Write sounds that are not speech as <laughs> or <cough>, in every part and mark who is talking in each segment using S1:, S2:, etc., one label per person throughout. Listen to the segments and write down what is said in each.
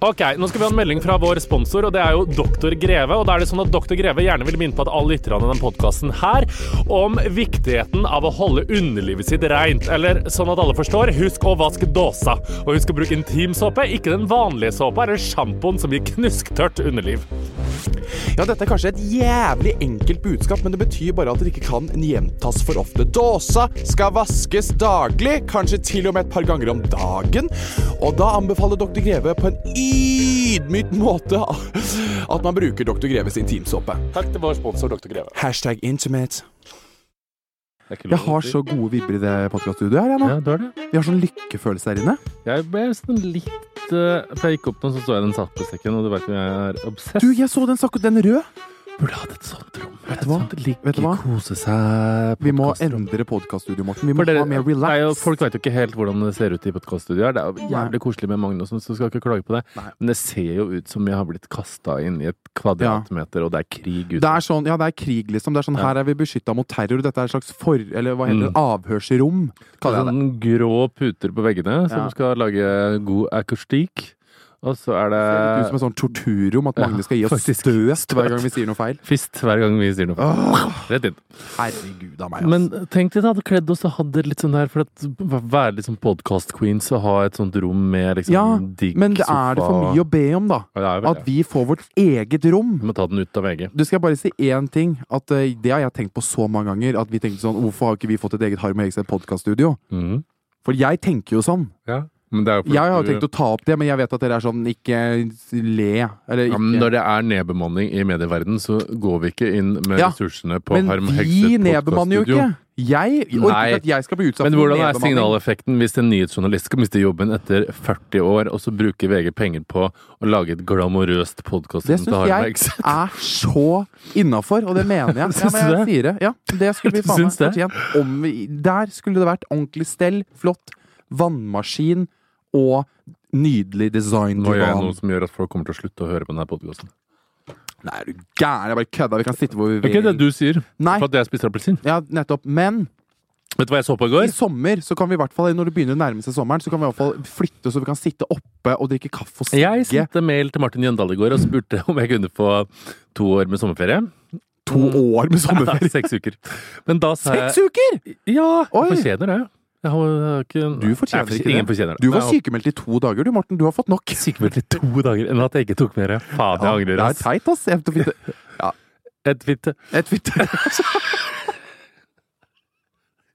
S1: Ok, Nå skal vi ha en melding fra vår sponsor, og det er jo Doktor Greve. og da er det sånn at Doktor Greve gjerne vil minne på at alle lytterne i denne podkasten her om viktigheten av å holde underlivet sitt reint. Eller sånn at alle forstår, husk å vaske dåsa. Og husk å bruke intimsåpe, ikke den vanlige såpa eller sjampoen som gir knusktørt underliv.
S2: Ja, dette er kanskje et jævlig enkelt budskap, men det betyr bare at det ikke kan gjentas for ofte. Dåsa skal vaskes daglig, kanskje til og med et par ganger om dagen. Og da anbefaler Dr. Greve på en ydmyk måte at man bruker Dr. Greves intimsåpe.
S1: Takk til vår sponsor Dr. Greve.
S2: Hashtag intimate. Jeg har så gode vibber i det podkaststudioet her, jeg nå.
S1: Ja, det er det.
S2: Vi har sånn lykkefølelse der inne.
S1: Jeg ble sånn litt uh, For jeg gikk opp nå, så så jeg den satt på sekken, og du veit jo jeg er obsess.
S2: Du, jeg så den, sak- den rød.
S1: Burde hatt et sånt rom.
S2: Vet du hva? Vet du hva?
S1: kose seg
S2: Vi må endre podkaststudioet, Morten. Vi må
S1: dere,
S2: ha mer relax.
S1: Nei, folk vet jo ikke helt hvordan det ser ut i podkaststudioet. Det er jo jævlig koselig med Magnus, så skal ikke klage på det.
S2: Nei.
S1: Men det ser jo ut som jeg har blitt kasta inn i et kvadratmeter, og det er krig ute.
S2: Det er sånn, ja, det er krig, liksom. Det er sånn,
S1: Ja.
S2: Her er vi beskytta mot terror. Dette er et slags for... Eller hva heter det? Avhørsrom, kaller jeg det.
S1: sånn grå puter på veggene som
S2: Ja.
S1: skal lage god akustikk. Og så er det
S2: Det ser ut som et sånt torturrom, at Magne skal gi oss
S1: faktisk.
S2: støst hver gang vi sier noe feil.
S1: fist hver gang vi sier noe. Rett inn.
S2: Herregud av meg, ass.
S1: Men tenk deg at hadde kledd oss og hadde litt sånn der For at være litt sånn podcast-queens og ha et sånt rom med liksom
S2: Ja,
S1: digg
S2: Men det er det for mye å be om, da.
S1: Ja, det vel
S2: At vi får vårt eget rom.
S1: Vi må ta den ut av VG.
S2: Du skal jeg bare si én ting. At eh, Det har jeg tenkt på så mange ganger. At vi tenkte sånn Hvorfor har ikke vi fått et eget Harm og Hegseth podkaststudio?
S1: Mm.
S2: For jeg tenker jo sånn.
S1: Ja.
S3: Men
S4: Jeg har jo tenkt å ta opp det, men jeg vet at dere er sånn ikke le. Eller
S3: ja, men Når det er nedbemanning i medieverden, så går vi ikke inn med
S4: Ja,
S3: ressursene på
S4: Men
S3: Harm Hegseth
S4: nedbemanner jo ikke. Jeg orker ikke at jeg skal bli utsatt
S3: Men
S4: for
S3: hvordan er signaleffekten hvis en nyhetsjournalist skal miste jobben etter 40 år, og så bruker VG penger på å lage et glamorøst podkast
S4: Det syns jeg er så innafor, og det mener jeg. <laughs> Ja, men jeg sier det. Ja, det skulle vi <laughs> faen meg. Om vi, der skulle det vært ordentlig stell, flott vannmaskin og nydelig design.
S3: Nå gjør jeg noe som gjør at folk kommer til å slutte å høre på denne podkasten.
S4: Nei, er du gæren? Jeg bare kødda. Vi kan sitte hvor vi
S3: Det er ikke det du sier,
S4: Nei.
S3: for at jeg spiser appelsin.
S4: Ja, nettopp. Men
S3: Vet du hva jeg så på i
S4: i
S3: går?
S4: sommer så kan vi i hvert fall, når det begynner å nærme seg sommeren, så kan vi i hvert fall flytte så vi kan sitte oppe og drikke kaffe og
S3: Jeg
S4: sigge.
S3: sendte mail til Martin Jøndal i går og spurte om jeg kunne få to år med sommerferie.
S4: To år med sommerferie. <laughs>
S3: Seks uker. Men da sa jeg
S4: Seks uker!
S3: Ja,
S4: Oi.
S3: jeg fortjener det. Jeg har, ikke,
S4: Du fortjener ikke det.
S3: Ingen fortjener det.
S4: Du var sykemeldt i to dager, du, Morten. Du har fått nok. <laughs>
S3: Sykemeldt i to dager enn at jeg ikke tok mer. Faen, jeg angrer.
S4: det er teit, ass. Et fitte. Ja.
S3: Et fitte.
S4: Et fitte. <laughs>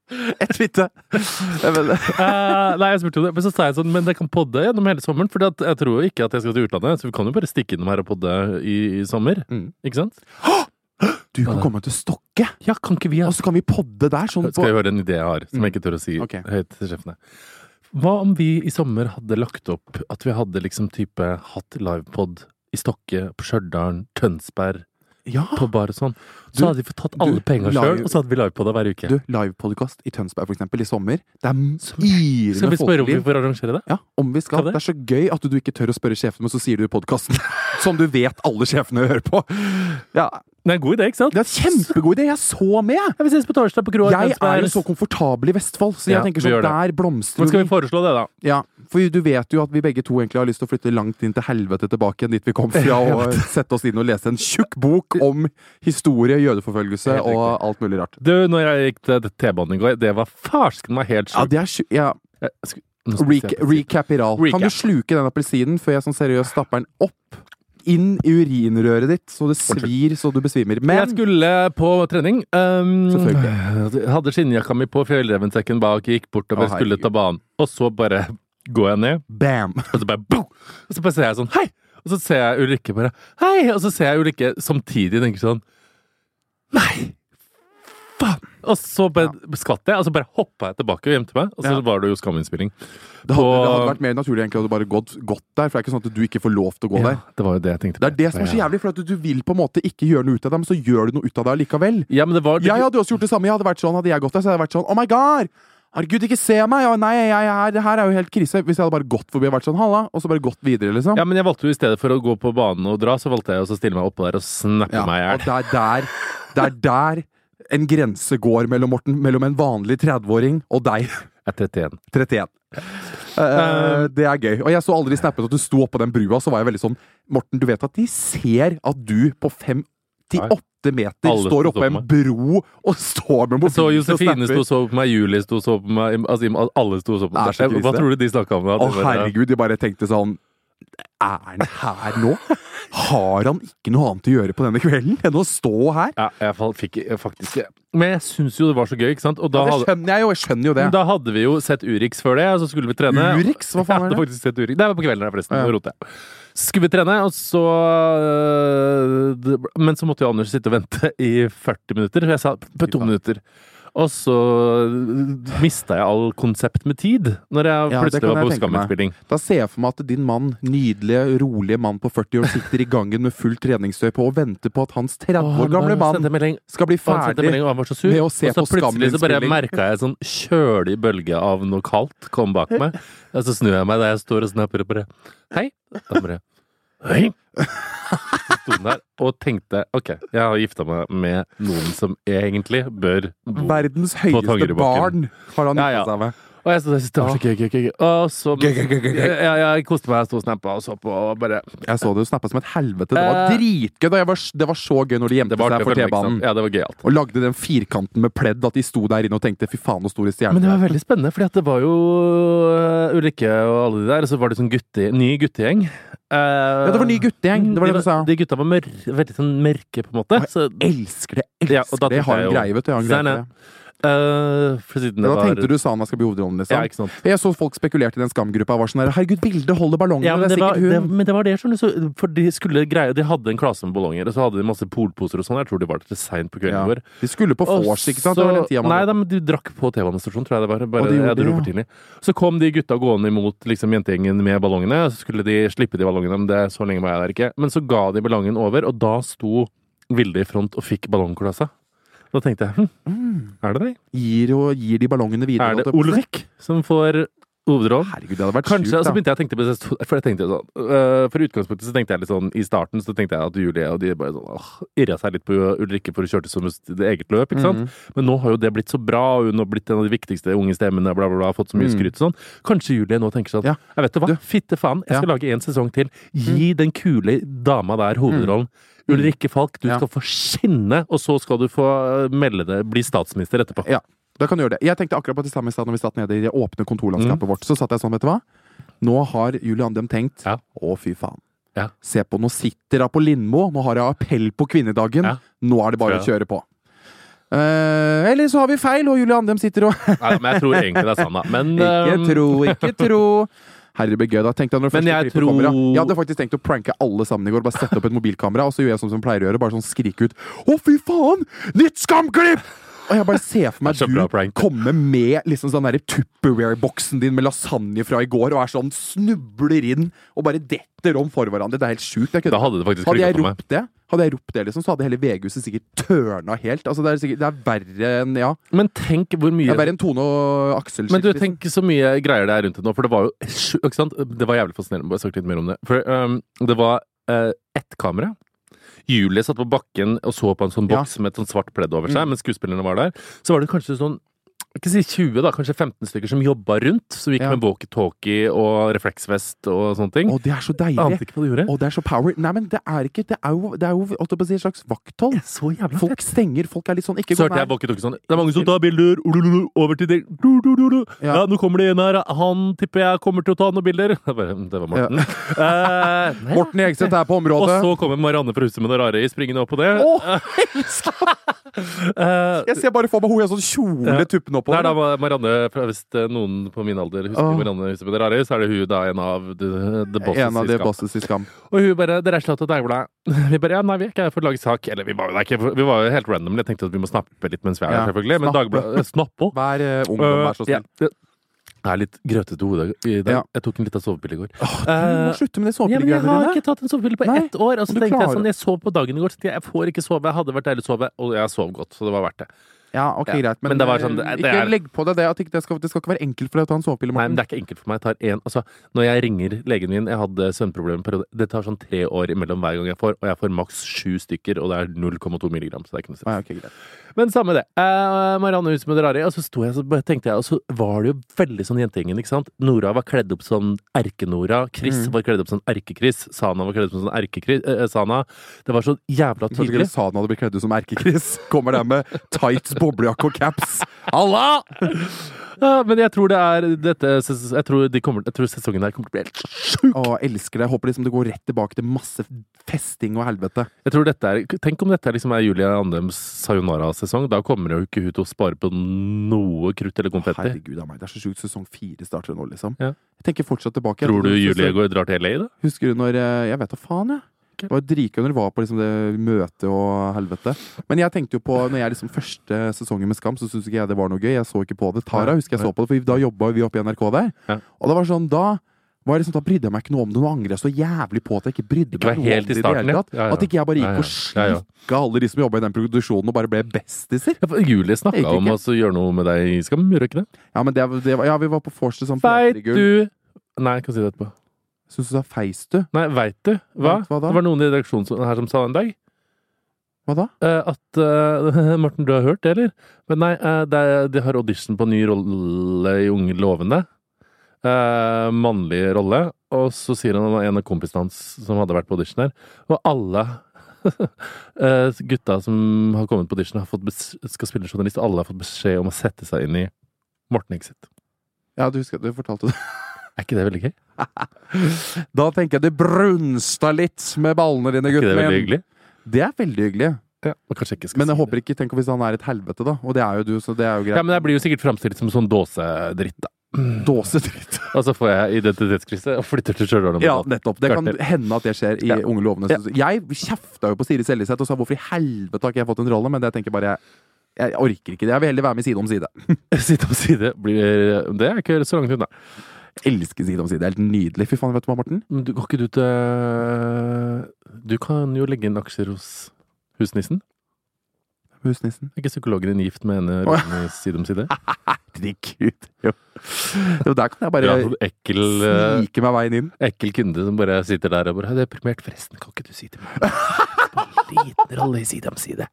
S4: Et fitte. Det.
S3: Eh, nei, jeg spurte jo det, men så sa jeg sånn Men jeg kan podde gjennom hele sommeren. For jeg tror jo ikke at jeg skal til utlandet, så vi kan jo bare stikke innom her og podde i, i sommer.
S4: Mm.
S3: Ikke sant?
S4: Du kan komme til Stokke,
S3: Ja, kan ikke vi
S4: og så kan vi podde der. Sånn
S3: Skal jeg høre en idé jeg har, som jeg ikke tør å si
S4: okay.
S3: høyt til sjefene. Hva om vi i sommer hadde lagt opp at vi hadde liksom type hatt livepod i Stokke, på Stjørdal, Tønsberg,
S4: Ja!
S3: på bar og sånn?
S4: Du-
S3: Så hadde vi fått tatt alle
S4: du,
S3: penga sjøl, og så hadde vi livepodda hver uke.
S4: Du, livepodkast i Tønsberg, for eksempel, i sommer. Det er
S3: Skal vi spørre om vi får arrangere det?
S4: Ja, om vi skal. Det er så gøy at du ikke tør å spørre sjefen, men så sier du i podkasten. <laughs> Som du vet alle sjefene hører på. Ja,
S3: Det er en god idé, ikke sant?
S4: Det er en kjempegod idé! Jeg så med!
S3: Ja, vi ses på torsdag på kroa.
S4: Jeg er jo så komfortabel i Vestfold, så jeg
S3: Ja,
S4: tenker sånn. Der blomstrer
S3: Men skal vi foreslå det, da?
S4: Ja, for du vet jo at vi begge to egentlig har lyst til å flytte langt inn til helvete tilbake dit vi kom fra, <laughs> og sette oss inn og lese en tjukk bok om historie, jødeforfølgelse og alt mulig rart.
S3: Du, når jeg gikk til T-banen i går, det var farsken meg helt
S4: Ja, det er sju... Ja, recapiral. Kan du sluke den appelsinen før jeg sånn seriøst stapper den opp inn i urinrøret ditt, så det svir så du besvimer? Men
S3: Jeg skulle på trening. Um, hadde skinnjakka mi på, fjellrevensekken bak, gikk bortover,
S4: Å,
S3: skulle ta banen. Og så bare går jeg ned,
S4: bam! <laughs>
S3: og så bare boom! Og så bare ser jeg sånn hei! Og så ser jeg Ulrikke bare hei! Og så ser jeg Ulrikke samtidig tenker sånn nei! Og så bare skvatt jeg, og så bare hoppa jeg tilbake og gjemte meg. Og så
S4: Ja.
S3: var det jo skaminnspilling.
S4: Det hadde, det hadde vært mer naturlig egentlig hadde du bare gått, gått der, for det er ikke sånn at du ikke får lov til å gå
S3: Ja,
S4: der.
S3: det var jo det jeg tenkte.
S4: Det er det som er så jævlig, for at du vil på en måte ikke gjøre noe ut av det, men så gjør du noe ut av det likevel.
S3: Ja, men det var
S4: Jeg hadde også gjort det samme. Jeg hadde vært sånn, hadde jeg gått der, så hadde jeg vært sånn Oh my god! Herregud, ikke se meg! Ja, nei, jeg, jeg, det her er jo helt krise. Hvis jeg hadde bare gått forbi og vært sånn halla, og så bare gått videre, liksom.
S3: Ja, men jeg valgte jo i stedet for å gå på banen og dra, så valgte jeg å stille meg oppå der og snappe
S4: Ja,
S3: meg i hjel.
S4: det er der Det er der en grense går mellom Morten, mellom en vanlig 30-åring og deg,
S3: Jeg er 31.
S4: 31. Uh, det er gøy. Og jeg så aldri snappet at du sto oppå den brua, så var jeg veldig sånn Morten, du vet at de ser at du på fem til åtte meter
S3: Alle
S4: står oppå en bro og står med
S3: mobilen så
S4: snapper. Så
S3: Josefine sto og så på meg, Julie sto og så på meg, altså alle sto og så på meg. Hva tror du de snakka om da?
S4: Å, herregud, de bare tenkte sånn Er han her nå? Har han ikke noe annet å gjøre på denne kvelden enn å stå her?
S3: Ja, jeg fikk jeg faktisk Men jeg syns jo det var så gøy, ikke sant? Og da,
S4: Ja, det skjønner jeg jo. Jeg skjønner jo det.
S3: da hadde vi jo sett Urix før det, og så skulle vi trene.
S4: Urix? Hva faen
S3: Jeg
S4: er det?
S3: hadde faktisk sett Urix. Det var på kvelden forresten.
S4: Ja.
S3: Nå roter jeg. Skulle vi trene, og så øh, Men så måtte jo Anders sitte og vente i 40 minutter. Jeg sa på to minutter. Og så mista jeg all konsept med tid, når jeg
S4: Ja,
S3: plutselig var på skaminnspilling.
S4: Da ser jeg for meg at din mann, nydelige, rolige mann på 40 år, sitter i gangen med fullt treningstøy på og venter på at hans 30 år gamle mann skal bli ferdig. med å se
S3: og så plutselig så bare merka jeg sånn kjølig bølge av noe kaldt kom bak meg. Og så snur jeg meg da jeg står og snapper og bare Hei! Da bare Hei! Sto der og tenkte OK, jeg har gifta meg med noen som egentlig bør bo
S4: Verdens høyeste barn har han
S3: Ja, ja.
S4: seg med.
S3: Og jeg og syntes det var så gøy, gøy, gøy. Og så
S4: Gøy, gøy, gøy, gøy, gøy.
S3: Jeg, jeg koste meg, sto og snappa og så på og bare
S4: Jeg så det jo snappa som et helvete. Det var
S3: Eh.
S4: dritgøy. jeg var, det var så gøy når de gjemte seg for T-banen.
S3: Ja, det var gøyalt.
S4: Og lagde den firkanten med pledd at de sto der inne og tenkte 'fy faen, så store stjerner'.
S3: Men det var veldig spennende, for det var jo øh, Ulrikke og alle de der, og så var det sånn gutte, ny guttegjeng.
S4: Ja, det var ny guttegjeng. Det var det
S3: de,
S4: du sa.
S3: De gutta var mør, veldig sånn mørke, på en måte. Så,
S4: Elsker det, elsker
S3: ja,
S4: det. Jeg har en greie, vet du. Jeg har en greie det Da
S3: var
S4: tenkte du Sana skal bli hovedrollen, liksom?
S3: Ja.
S4: Jeg så folk spekulerte i den skamgruppa. Var sånn der, Herregud, Vilde holder ballongene!
S3: Ja, men,
S4: det
S3: det var, det, men det var det, skjønner. For de skulle greie De hadde en klase med ballonger, og så hadde de masse polposer og sånn. Jeg tror det var til seint på kvelden
S4: Ja.
S3: i går.
S4: De skulle på vors, ikke sant? Man
S3: Nei, da, men de drakk på T-banestasjonen, tror jeg det var. Bare,
S4: de
S3: jeg dro for tidlig. Så kom de gutta gående imot liksom, jentegjengen med ballongene. Så skulle de slippe de ballongene, men det, så lenge var jeg der ikke. Men så ga de ballongen over, og da sto Vilde i front og fikk ballongklassa. Da tenkte jeg hm, er det det?
S4: gir, jo, gir de ballongene videre.
S3: Er det. Ulrik som får hovedrollen?
S4: Herregud, det hadde vært
S3: Kanskje,
S4: sjukt, da.
S3: begynte jeg å tenke på det, for jeg tenkte sånn øh, For utgangspunktet så tenkte jeg litt sånn I starten så tenkte jeg at Julie og de bare sånn åh, irra seg litt på Ulrikke for kjøre til som det eget løp, ikke sant?
S4: Mhm.
S3: Men nå har jo det blitt så bra, og hun har blitt en av de viktigste unge stemmene, bla, bla, bla, fått så mye
S4: Mm.
S3: skryt og sånn. Kanskje Julie nå tenker sånn
S4: Ja.
S3: Jeg vet du hva, fitte faen, jeg skal lage en sesong til. Gi den kule dama der hovedrollen. Ulrikke Falk, du
S4: Mm. Ja.
S3: skal få skinne, og så skal du få øh, melde det, bli statsminister etterpå.
S4: Ja, da kan du gjøre det. Jeg tenkte akkurat på det samme i stad når vi satt nede i det åpne kontorlandskapet vårt. Så satt jeg sånn, vet du hva? Nå har Julie Andem tenkt
S3: Ja.
S4: Å, fy faen.
S3: Ja.
S4: Se på, nå sitter hun på Lindmo. Nå har jeg appell på kvinnedagen. Nå er det bare å kjøre på. Uh, eller så har vi feil, og Julie Andem sitter og
S3: Nei, men jeg tror egentlig det er Sanna. Men <laughs>
S4: Ikke tro, ikke tro. Herre, det blir gøy, da. tenkte jeg når
S3: Men jeg
S4: tror
S3: tror-
S4: Jeg hadde faktisk tenkt å pranke alle sammen i går. Bare sette opp et mobilkamera, og så gjør jeg sånn som jeg pleier å gjøre. Bare sånn skrike ut Å, fy faen! Nytt skamklipp! Og jeg bare ser for meg du komme med liksom sånn Tupperware-boksen din med lasagne fra i går, og er sånn snubler inn og bare detter om for hverandre. Det er helt sjukt. Jeg
S3: Da hadde det faktisk
S4: Hadde jeg ropt det, hadde jeg ropt det liksom, så hadde hele VG-huset sikkert tørna helt. Altså, det er, sikkert, det er verre enn Ja.
S3: Men tenk hvor mye
S4: Det er verre enn Tone og Aksel.
S3: Men du,
S4: liksom.
S3: tenk så mye greier det er rundt det nå, for det var jo ikke sant? Det var jævlig fascinerende. Bare sagt litt mer om det. For um, det var uh, ett kamera. Julie satt på bakken og så på en sånn
S4: Ja.
S3: boks med et sånt svart pledd over seg,
S4: Mm.
S3: mens skuespillerne var der. Så var det kanskje sånn ikke si 20, da, kanskje 15 stykker som jobba rundt. Som gikk
S4: Ja.
S3: med walkietalkie og refleksvest og sånne ting.
S4: Å, det er så deilig!
S3: Ante ikke hva de gjorde.
S4: Å, det er så power. Nei, men det er ikke Det er jo, det er jo jeg å si, et slags vakthold.
S3: Så jævla
S4: Folk stenger. Folk er litt sånn Ikke
S3: Så hørte jeg walkietalkie sånn Det er mange som tar bilder. Over til du. Ja.
S4: Ja.
S3: nå kommer det en her. Han tipper jeg kommer til å ta noen bilder. <laughs> Det var Morten. Eh.
S4: Morten Jegseth er på området.
S3: Og så kommer Marianne fra Huset med det rare i springende opp på det.
S4: Å, <laughs>
S3: Eh,
S4: jeg ser bare for meg hun i sånn kjole
S3: tuppende
S4: tuppene
S3: det er da. Marianne, hvis noen på min alder husker
S4: oh.
S3: Marianne Huset med så er det hun da en av the, the bosses
S4: En av
S3: i
S4: de bosses i Skam.
S3: Og hun bare 'Dere er slått av Dagbladet'. <laughs> Vi bare 'Ja, nei, vi er ikke her for å lage sak'. Eller vi var jo ikke, vi var jo helt random. Jeg tenkte at vi må snappe litt mens vi er
S4: Ja,
S3: her, selvfølgelig. Men. Dagbladet Snappe.
S4: Vær uh, ungdom, vær så
S3: Ja,
S4: snill.
S3: det jeg er litt grøtete i hodet i dag.
S4: Ja.
S3: Jeg tok en liten sovepille i går.
S4: Du må slutte med de
S3: Ja, men jeg har
S4: dine.
S3: ikke tatt en sovepille på
S4: Nei,
S3: ett år. Og så tenkte
S4: klarer.
S3: jeg sånn, jeg sov på dagen i går, så jeg får ikke sove. Jeg hadde vært deilig å sove, og jeg sov godt, så det var verdt det.
S4: Ja, ok,
S3: Ja.
S4: greit. Men,
S3: Men det var
S4: eh,
S3: sånn, det- det
S4: ikke
S3: er-
S4: legg på deg det at det, skal, det skal ikke være enkelt for deg å ta en sovepille.
S3: Nei, men det er ikke enkelt for meg. Jeg tar en, altså, når jeg ringer legen min Jeg hadde søvnproblemer. Det tar sånn tre år imellom hver gang jeg får, og jeg får maks sju stykker, og det er 0,2 milligram, så det er ikke noe stress.
S4: Nei, ok, greit.
S3: Men samme det. Eh, Marianne Hus med det. Og så sto jeg så tenkte jeg, og så var det jo veldig sånn jentegjengen, ikke sant. Nora var kledd opp som Erke-Nora. Chris
S4: Mm.
S3: var kledd opp som Erke-Chris. Sana var kledd opp som sånn Eh, Sana. det var så jævla tydelig.
S4: Sana hadde blitt kledd ut som Erke-Chris. Kommer der med tights, boblejakke og caps. Halla!
S3: Ja, men jeg tror det er dette Jeg tror, de kommer, jeg tror sesongen her kommer til å bli helt sjuk.
S4: Å, elsker det. Jeg Håper liksom det går rett tilbake til masse festing og helvete.
S3: Jeg tror dette er, Tenk om dette liksom er Julie Andems sayonara-sesong. Da kommer jo ikke hun til å spare på noe krutt eller konfetti.
S4: Herregud av meg, det er så sjukt. Sesong fire starter nå, liksom.
S3: Ja.
S4: Jeg tenker fortsatt tilbake.
S3: Tror du Julie går, drar til LA, da?
S4: Husker du når eh, Jeg vet da faen, jeg. Det var dritgøy når du var på liksom det møtet og helvete. Men jeg tenkte jo på Når jeg liksom første sesongen med Skam, så syntes ikke jeg det var noe gøy. Jeg så ikke på det. Tara husker jeg så på det, for da jobba vi oppe i NRK der. Og det var sånn, da var liksom, da brydde jeg meg ikke noe om det. Nå angrer jeg så jævlig på at jeg ikke brydde meg noe om det det
S3: starten, ja. Ja.
S4: At ikke jeg bare gikk og slikka alle de som jobba i den produksjonen, og bare ble bestiser.
S3: Ja, Julie snakka om å altså, gjøre noe med deg i Skam, gjorde ikke det?
S4: Ja, men det, det var, ja, vi var på vorset som
S3: Veit du Nei, jeg kan si det etterpå.
S4: Syns du sa feis, du?
S3: Nei, veit du hva?
S4: Hva?
S3: Det var noen i redaksjonen her som sa en dag
S4: Hva da?
S3: eh, at eh, <laughs> Morten, du har hørt det, eller? Men nei, eh, det er, de har audition på ny rolle i Unge lovende. Eh, mannlig rolle. Og så sier han en av kompisene hans som hadde vært på audition her, og alle <laughs> eh, gutta som har kommet på audition, har fått bes skal spille journalist, og alle har fått beskjed om å sette seg inn i Morten Exit.
S4: Ja, du, husker, du fortalte det. <laughs>
S3: Er ikke det veldig gøy? <laughs>
S4: Da tenker jeg du brunsta litt med ballene dine,
S3: Er ikke det veldig hyggelig?
S4: Det er veldig hyggelig.
S3: Ja, men
S4: jeg
S3: si
S4: håper ikke Tenk hvis han er et helvete, da. Og det er jo du, så det er jo greit.
S3: Ja, men jeg blir jo sikkert framstilt som sånn dåsedritt, da. <laughs>
S4: Dåsedritt. <laughs>
S3: Og så får jeg identitetskrise og flytter til Stjørdal.
S4: Ja, nettopp. Det kan hende at det skjer i
S3: Ja.
S4: Unge lovende.
S3: Ja.
S4: Jeg kjefta jo på Siri Seljeseth og sa hvorfor i helvete har ikke jeg fått en rolle, men det tenker bare jeg, jeg orker ikke det. Jeg vil heller være med Side om side.
S3: Side om side blir Det er ikke så langt unna.
S4: Elsker Side om side. Det er helt nydelig. Fy faen, vet du hva, Morten?
S3: Men du, går ikke du til Du kan jo legge inn aksjer hos Husnissen?
S4: Husnissen.
S3: Er ikke psykologen din gift med henne rollen i Side om side?
S4: Herregud. Jo. jo, der kan jeg bare
S3: en ekkel, eh,
S4: snike meg veien inn.
S3: ekkel kunde som bare sitter der og bare «Jeg er deprimert. Forresten, kan ikke du si til meg <laughs> En liten rolle i Side om side.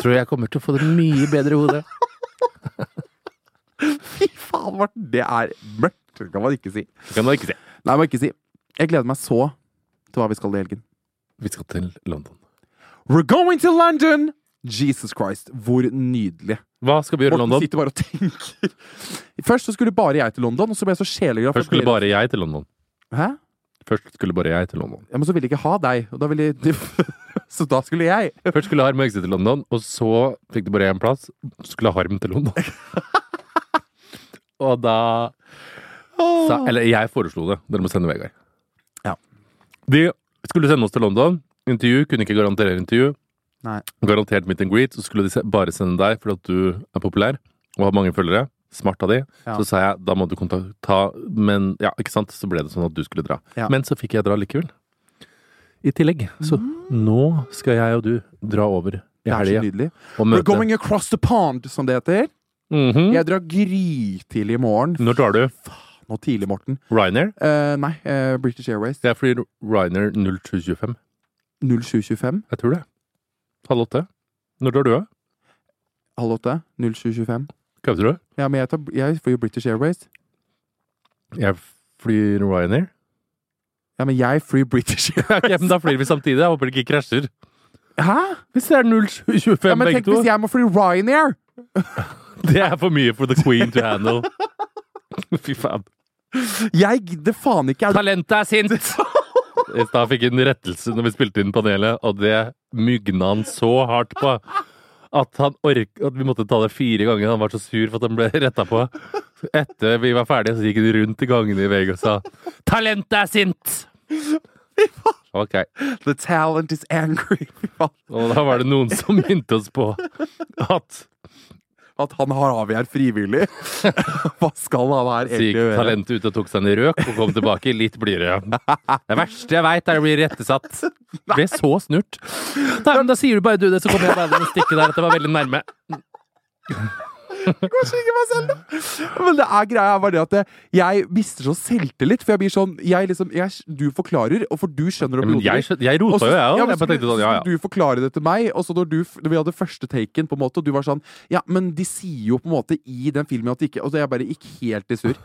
S3: Tror jeg kommer til å få det mye bedre i hodet.
S4: Fy faen, Morten. Det er mørkt. Det kan man ikke si.
S3: Det kan man ikke si.
S4: Nei, man ikke si. Jeg gleder meg så til hva vi skal i helgen.
S3: Vi skal til London.
S4: We're going to London! Jesus Christ, hvor nydelig.
S3: Hva skal vi gjøre i
S4: Morten
S3: London?
S4: sitter bare og tenker. Først så skulle bare jeg til London, og så ble jeg så sjeleglad. for
S3: Først skulle
S4: at dere-
S3: bare jeg til London.
S4: Hæ?
S3: Først skulle bare jeg til London.
S4: Ja, men så ville de ikke ha deg, og da ville de <laughs> Så da skulle jeg.
S3: Først skulle Harm Øgse til London, og så fikk de bare én plass. Så skulle Harm til London. <laughs> og da sa Eller jeg foreslo det. Dere må sende Vegard.
S4: Ja.
S3: De skulle sende oss til London. Intervju. Kunne ikke garantere intervju.
S4: Nei.
S3: Garantert meet and greet. Så skulle de bare sende deg fordi at du er populær og har mange følgere. Smart av de.
S4: Ja.
S3: Så sa jeg da må du kontakta Men ja, ikke sant. Så ble det sånn at du skulle dra.
S4: Ja.
S3: Men så fikk jeg dra likevel. I tillegg. Så nå skal jeg og du dra over i
S4: Det så
S3: helga
S4: We're going across the pond, som det heter.
S3: Mhm.
S4: Jeg drar grytidlig i morgen.
S3: Når drar du?
S4: Nå tidlig, Morten.
S3: Ryanair?
S4: Eh, nei, eh, British Airways.
S3: Jeg flyr Ryanair 0725.
S4: 0725.
S3: Jeg tror det. Halv åtte. Når drar du, da?
S4: Halv åtte. 0725.
S3: Hva tror du?
S4: Ja, men jeg, tar, jeg flyr British Airways.
S3: Jeg flyr Ryanair.
S4: Ja, men jeg flyr British <laughs> Airways.
S3: Ok, men da flyr vi samtidig. Jeg håper det ikke krasjer.
S4: Hæ?
S3: Hvis det er 0725
S4: Ja, men
S3: begge
S4: tenk
S3: to,
S4: hvis jeg må fly Ryanair! <laughs>
S3: det er for mye for the queen to handle. <laughs> Fy faen.
S4: Jeg gidder faen ikke.
S3: Talentet er sint! <laughs> I stad fikk jeg en rettelse når vi spilte inn panelet, og det mygna han så hardt på. At, han ork, at vi måtte ta det fire ganger. Han var så sur for at han ble retta på. Etter vi var ferdige, så gikk han rundt i gangene i VG og sa 'Talentet er sint'! Ok.
S4: The talent is angry. <laughs>
S3: Og da var det noen som <laughs> minte oss på at
S4: At han har avgjort frivillig. <laughs> Hva skal han her
S3: så
S4: egentlig
S3: gikk talentet ut og tok seg en røk og kom tilbake litt blidere. Det verste jeg veit, er å bli rettesatt. <laughs> Ble så snurt. Da, men Da sier du bare du det, så kommer jeg med stikket der at det var veldig nærme.
S4: Kanskje ikke meg selv, da. Men det er greia bare det at jeg mister så selvtillit. For jeg blir sånn jeg liksom, jeg, Du forklarer, og for du skjønner
S3: Ja, men jeg, jeg rota jo, jeg òg.
S4: ja,
S3: Jeg sånn, ja ja.
S4: Du forklarer det til meg, og så når, du, når vi hadde første taken, på en måte, og du var sånn Ja, men de sier jo på en måte i den filmen at de ikke Og så jeg bare gikk helt i surr.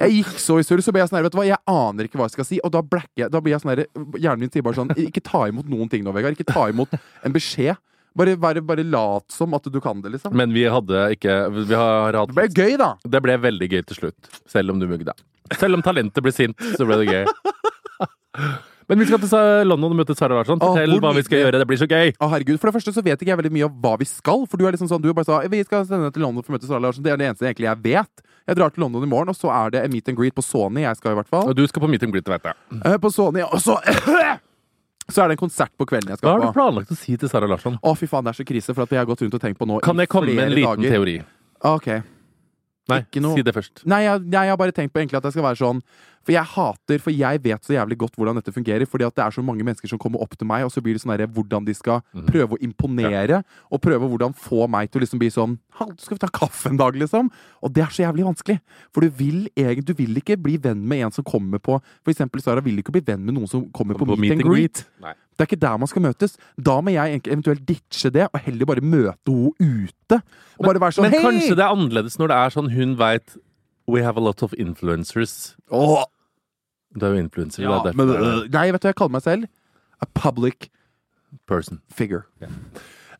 S4: Jeg gikk så i surr, så ble jeg sånn her, vet du hva, jeg aner ikke hva jeg skal si, og da blacker jeg. Da blir jeg sånn her Hjernen min sier bare sånn Ikke ta imot noen ting nå, Vegard. Ikke ta imot en beskjed. Bare, bare, bare lat som at du kan det, liksom.
S3: Men vi hadde ikke Vi har hatt
S4: Det ble gøy, da.
S3: Det ble veldig gøy til slutt. Selv om du mugde. Selv om talentet ble sint, så ble det gøy. <laughs> Men vi skal til London og møte Sara Larsson. Fortell hva vi skal gjøre. Det blir så gøy!
S4: Å, herregud. For det første så vet ikke jeg veldig mye om hva vi skal. For du er liksom sånn, du bare sa vi skal sende til London for å møte Sara Larsson. Det er det eneste egentlig jeg vet. Jeg drar til London i morgen, og så er det meet and greet på Sony. Jeg skal i hvert fall.
S3: Og du skal på meet and greet, vet jeg.
S4: Eh, På Sony, og så <laughs> Så er det en konsert på kvelden jeg skal på.
S3: Hva har du planlagt å si til Sara Larsson?
S4: Å, fy faen, det er så krise, for at jeg har gått rundt og tenkt på nå
S3: Kan jeg komme med en liten
S4: dager.
S3: teori?
S4: Ok.
S3: Nei,
S4: noe-
S3: si det først.
S4: Nei, jeg, jeg har bare tenkt på egentlig at det skal være sånn For jeg hater, for jeg vet så jævlig godt hvordan dette fungerer. Fordi at det er så mange mennesker som kommer opp til meg, og så blir det sånn derre hvordan de skal
S3: Mhm.
S4: prøve å imponere. Og prøve hvordan få meg til å liksom bli sånn «Hall, Skal vi ta kaffe en dag, liksom? Og det er så jævlig vanskelig. For du vil, egentlig, du vil ikke bli venn med en som kommer på For eksempel Sara vil ikke bli venn med noen som kommer på, meet, and greet.
S3: Nei.
S4: Det er ikke der man skal møtes. Da må jeg eventuelt ditche det, og heller bare møte henne ute. Og bare være sånn
S3: Men
S4: Hei!
S3: kanskje det er annerledes når det er sånn hun veit We have a lot of influencers.
S4: Åh,
S3: Du er jo influencer.
S4: ja, men, uh, nei, vet du hva jeg kaller meg selv? A public
S3: er person.
S4: figure.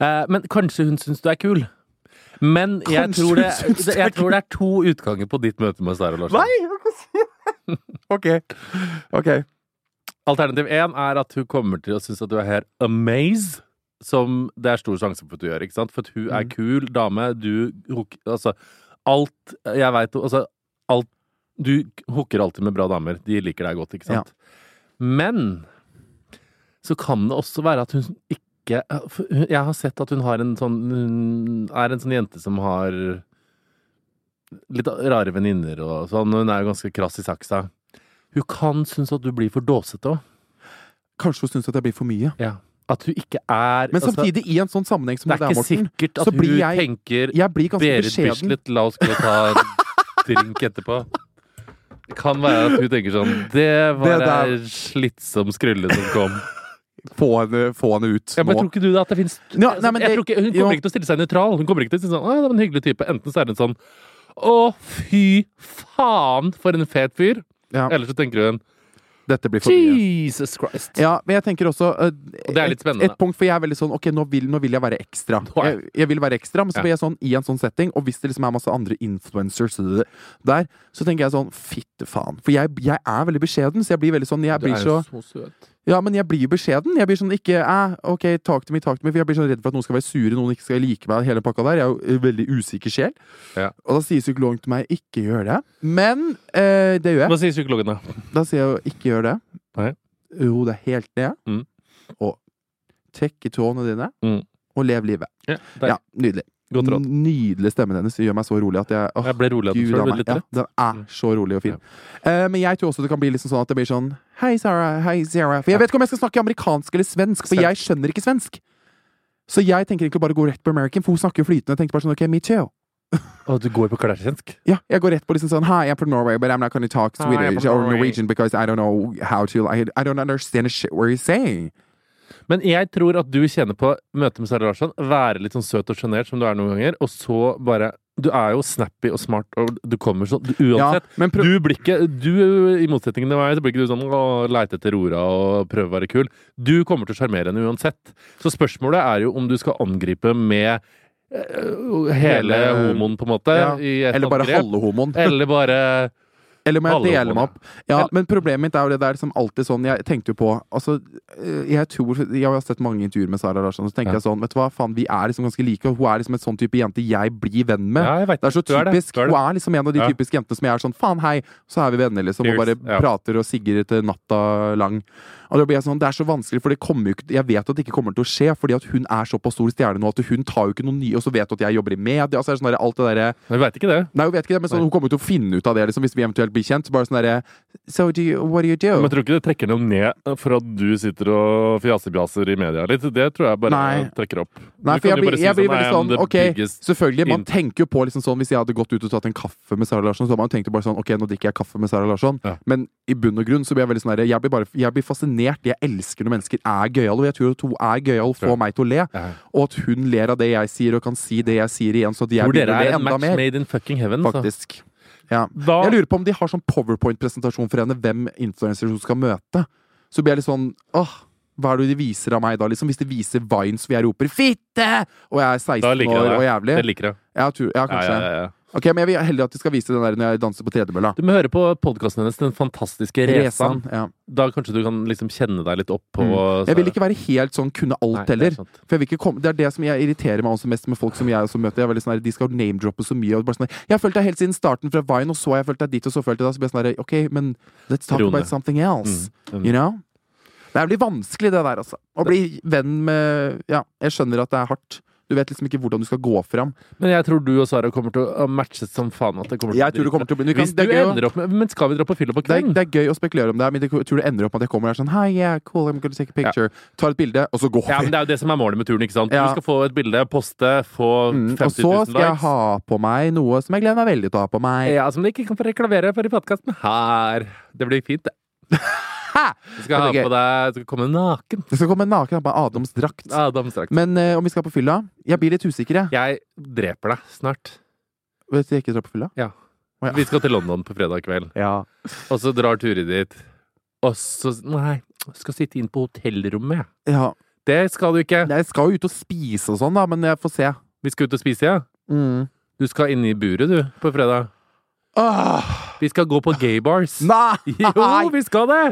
S3: Eh, men kanskje hun syns du er kul. Men jeg tror, det,
S4: er
S3: jeg tror det er to utganger på ditt møte med Sara Nei,
S4: jeg det! <laughs> OK. ok.
S3: Alternativ én er at hun kommer til å synes at du er her amaze. som det er stor sjanse for at du gjør, ikke sant? For hun er
S5: Mm.
S3: kul dame, du Altså, alt Jeg veit Altså, alt Du hooker alltid med bra damer. De liker deg godt, ikke sant? Men så kan det også være at hun ikke Jeg har sett at hun har en sånn Hun er en sånn jente som har litt rare venninner og sånn. Hun er jo ganske krass i saksa. Hun kan synes at du blir for dåsete òg.
S4: Kanskje hun synes at jeg blir for mye.
S3: Ja. At hun ikke er
S4: Men
S3: altså,
S4: samtidig, i en sånn sammenheng som
S3: Det
S4: det
S3: er
S4: er,
S3: ikke
S4: Morten,
S3: sikkert at hun tenker
S4: jeg blir ganske
S3: Berit. Bislett, la oss gå og ta en drink etterpå. <laughs> Det kan være at hun tenker sånn Det var
S4: Det der-
S3: ei slitsom skrulle som kom. <laughs>
S4: Få henne, få henne ut
S3: Ja, men
S4: nå.
S3: tror ikke du at det finnes
S4: Ja, nei, men
S3: jeg
S4: det-
S3: tror ikke, Hun kommer
S4: jo.
S3: ikke til å stille seg nøytral. Hun kommer ikke til å si sånn Å, det var en hyggelig type. Enten så er det en sånn Å, fy faen, for en fet fyr.
S4: Ja,
S3: Eller så tenker hun
S4: dette blir for mye.
S3: Jesus Christ.
S4: Ja, men jeg tenker også uh,
S3: Og det er litt spennende.
S4: Et, et punkt, for jeg er veldig sånn Ok, nå vil, nå vil jeg være ekstra. Jeg, jeg vil være ekstra, men så blir jeg sånn i en sånn setting, og hvis det liksom er masse andre influencers der, så tenker jeg sånn Fitte faen. For jeg, jeg er veldig beskjeden, så jeg blir veldig sånn Jeg blir så
S3: så søt.
S4: Ja, men jeg blir beskjeden. Jeg blir sånn ikke eh, OK, talk to me, talk to me. For jeg blir sånn redd for at noen skal være sure, noen ikke skal like meg, hele pakka der. Jeg er jo en veldig usikker sjel.
S3: Ja.
S4: Og da sier psykologen til meg ikke gjør det. Men eh, det gjør jeg.
S3: Hva sier psykologen, da?
S4: Da sier jeg jo ikke gjør det.
S3: Nei.
S4: Jo, det er helt ned.
S3: Mm.
S4: Og trekk i tårene dine.
S3: Mm.
S4: Og lev livet.
S3: Ja,
S4: Ja, nydelig.
S3: Godt råd.
S4: Nydelig stemmen hennes gjør meg så rolig at jeg åh,
S3: Jeg ble rolig av den
S4: Gud
S3: selv,
S4: a
S3: ble
S4: meg.
S3: litt
S4: Ja,
S3: rett.
S4: den er så rolig og fin. Eh, men jeg tror også det kan bli liksom sånn at det blir sånn Hei, Sarah. Hei, Sarah. For jeg vet ikke om jeg skal snakke amerikansk eller svensk, for jeg skjønner ikke svensk. Så jeg tenker egentlig bare å gå rett på American, for hun snakker jo flytende. Jeg tenkte bare sånn, ok, me too.
S3: Og du går på klæsjensk?
S4: Ja, jeg går rett på liksom sånn Hi, I'm from Norway, but I'm not gonna talk
S3: Hi, I'm
S4: Swedish
S3: from
S4: or
S3: Norway.
S4: Norwegian because I don't know how to I, I don't understand a shit what you're saying.
S3: Men jeg tror at du kjenner på møtet med Sara Larsson, være litt sånn søt og sjenert som du er noen ganger, og så bare Du er jo snappy og smart, og du kommer sånn du,
S4: Ja,
S3: Uansett.
S4: men prøv
S3: Du blir ikke Du, i motsetning til meg, så blir ikke du sånn å leite etter Rora og prøve å være kul. Du kommer til å sjarmere henne uansett. Så spørsmålet er jo om du skal angripe med eh, hele
S4: Hele-
S3: homoen, på en måte.
S4: Ja,
S3: i et
S4: Eller bare halve homoen.
S3: Eller bare
S4: Eller må jeg dele meg opp? Ja, men problemet mitt er jo det der som alltid sånn Jeg tenkte jo på Altså, eh, jeg tror Jeg har sett mange intervjuer med Sara Larsson, og så tenker
S3: Ja.
S4: jeg sånn Vet du hva, faen, vi er liksom ganske like, og hun er liksom en sånn type jente jeg blir venn med.
S3: Ja, vet
S4: Det er så
S3: Du er det.
S4: typisk.
S3: Er det.
S4: Hun er liksom en av de
S3: Ja.
S4: typiske jentene som jeg er sånn Faen, hei, så er vi venner, liksom. Og bare prater og sigger til natta lang. Og da blir jeg sånn, Det er så vanskelig, for det kommer jo ikke Jeg vet at det ikke kommer til å skje, fordi at hun er såpass stor stjerne nå at hun tar jo ikke noe nye Og så vet du at jeg jobber i media, altså sånn der, alt det
S3: der, vi veit ikke det.
S4: Nei, hun vet ikke det, men sånn, hun kommer jo til å finne ut av det liksom, hvis vi eventuelt blir kjent. Bare sånn derre So do you, what do you do?
S3: Men jeg tror ikke det trekker noe ned for at du sitter og fjasebjaser i media litt. Det tror jeg bare
S4: Nei.
S3: trekker opp.
S4: Nei, for jeg blir,
S3: si
S4: jeg blir
S3: sånn,
S4: veldig sånn Ok, selvfølgelig, man tenker jo på liksom sånn Hvis jeg hadde gått ut og tatt en kaffe med Sara Larsson, så hadde man tenkt jo bare sånn Ok, nå drikker jeg kaffe med Sara Larsson.
S3: Ja.
S4: Men i bunn og grunn så blir jeg veldig sånn Jeg blir bare Jeg blir fascinert. Jeg elsker når mennesker er gøyale, og jeg tror at hun er gøyal får meg til å le.
S3: Ja.
S4: Og at hun ler av det jeg sier, og kan si det jeg sier igjen, så at jeg
S3: Tror dere er en match
S4: mer.
S3: made in fucking heaven.
S4: Faktisk. Ja. Jeg lurer på om de har sånn powerpoint-presentasjon for henne, hvem influencers hun skal møte. Så blir jeg litt sånn åh, hva er det de viser av meg da? Liksom Hvis de viser Vines hvor jeg roper 'fitte!' og jeg er 16 år og jævlig.
S3: Det liker jeg.
S4: Ja, tror, ja,
S3: Ja,
S4: kanskje.
S3: ja, ja, ja.
S4: Ok, Men jeg vil heller at de skal vise den der når jeg danser på tredemølla.
S3: Du må høre på podkasten hennes, Den fantastiske resan.
S4: Ja.
S3: Da kanskje du kan liksom kjenne deg litt opp på
S4: Mm. Jeg vil ikke være helt sånn kunne alt
S3: Nei, det er
S4: heller. For komme, Det er det som jeg irriterer meg også mest med folk som jeg også møter. Jeg er sånn her, De skal name-droppe så mye. Og bare sånn, her, jeg har følt deg helt siden starten fra Vine, og så har jeg følt deg dit, og så følte jeg deg. Så blir jeg sånn her, Ok, men let's talk
S3: Rune.
S4: about something else.
S3: Mm. Mm.
S4: You know? Det blir vanskelig, det der, altså. Å bli venn med Ja, jeg skjønner at det er hardt. Du vet liksom ikke hvordan du skal gå fram.
S3: Men jeg tror du og Sara kommer til å matche som faen. At det kommer til
S4: Jeg tror det kommer til å bli
S3: Hvis du
S4: er
S3: ender opp med Men skal vi dra på fylla på kvelden?
S4: det er gøy å spekulere om det, men jeg tror det ender opp med at jeg kommer der sånn Hi, yeah, cool, I'm gonna take a picture. Tar et bilde, og så går vi.
S3: Ja, men Det er jo det som er målet med turen. ikke sant?
S4: Ja.
S3: Du skal få et bilde, poste, få
S4: Mm,
S3: 50
S4: og
S3: 000
S4: så
S3: likes.
S4: skal jeg ha på meg noe som jeg gleder meg veldig til å ha på meg.
S3: Ja, Som du ikke kan få reklamere for i podkasten her. Det blir fint, det. <laughs>
S4: Ha!
S3: Du skal ha på deg Du skal komme naken.
S4: Du skal komme naken adamsdrakt på Adams drakt.
S3: Adamsdrakt.
S4: Men eh, om vi skal på fylla Jeg blir litt usikker, jeg.
S3: Jeg dreper deg snart.
S4: Vet du jeg ikke drar på fylla?
S3: Ja.
S4: Å, ja.
S3: Vi skal til London på fredag kveld,
S4: Ja.
S3: og så drar Turi dit. Og så Nei, jeg skal sitte inn på hotellrommet. jeg.
S4: ja.
S3: Det skal du ikke.
S4: Jeg skal jo ut og spise og sånn, da, men jeg får se.
S3: Vi skal ut og spise, ja.
S4: Mm.
S3: Du skal inn i buret, du, på fredag.
S4: Åh,
S3: Vi skal gå på <laughs> gaybars.
S4: nei!
S3: Jo, vi skal det!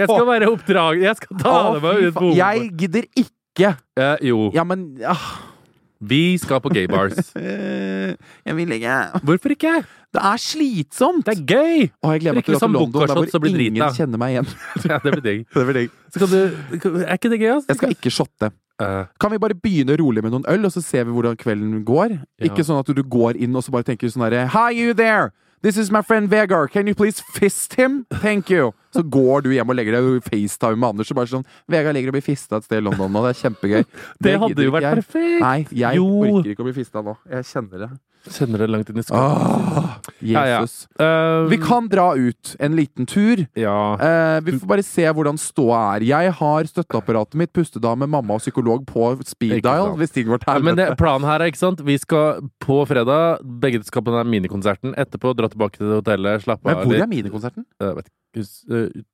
S3: Jeg skal være oppdrag... Jeg skal ta det med ut på.
S4: Jeg gidder ikke!
S3: Eh, jo.
S4: Ja, men ah,
S3: Vi skal på
S4: gaybars. <laughs> Jeg vil ikke.
S3: Hvorfor ikke?
S4: Det er slitsomt!
S3: Det er gøy!
S4: Å, jeg gleder meg til å dra til London, der hvor ingen
S3: drita.
S4: kjenner meg igjen. <laughs>
S3: Ja, det blir digg.
S4: Det blir digg.
S3: Er ikke det gøy, Altså?
S4: Jeg skal ikke shotte.
S3: Uh.
S4: Kan vi bare begynne rolig med noen øl, og så ser vi hvordan kvelden går?
S3: Ja.
S4: Ikke sånn at du går inn og så bare tenker sånn herre Hi, you there! This is my friend Vegard. Can you please fist him? Thank you. Så går du hjem og legger deg og FaceTime med Anders og bare sånn Vegard ligger og blir fista et sted i London nå. Det er kjempegøy.
S3: det hadde jo vært
S4: jeg.
S3: perfekt!
S4: Nei, jeg
S3: Jo.
S4: orker ikke å bli fista nå. Jeg kjenner det.
S3: Kjenner det langt inn i skolen.
S4: Ah,
S3: Jesus. Ja,
S4: ja.
S3: Eh,
S4: Vi kan dra ut en liten tur.
S3: Ja.
S4: Uh, vi får bare se hvordan ståa er. Jeg har støtteapparatet mitt, pustedame, mamma og psykolog på speed dial. Hvis ting går til
S3: Men det, planen her er, ikke sant Vi skal på fredag Begge skal på den minikonserten Etterpå dra tilbake til hotellet Slappe
S4: Men hvor er minikonserten?
S3: Uh, vet ikke Hus- eh,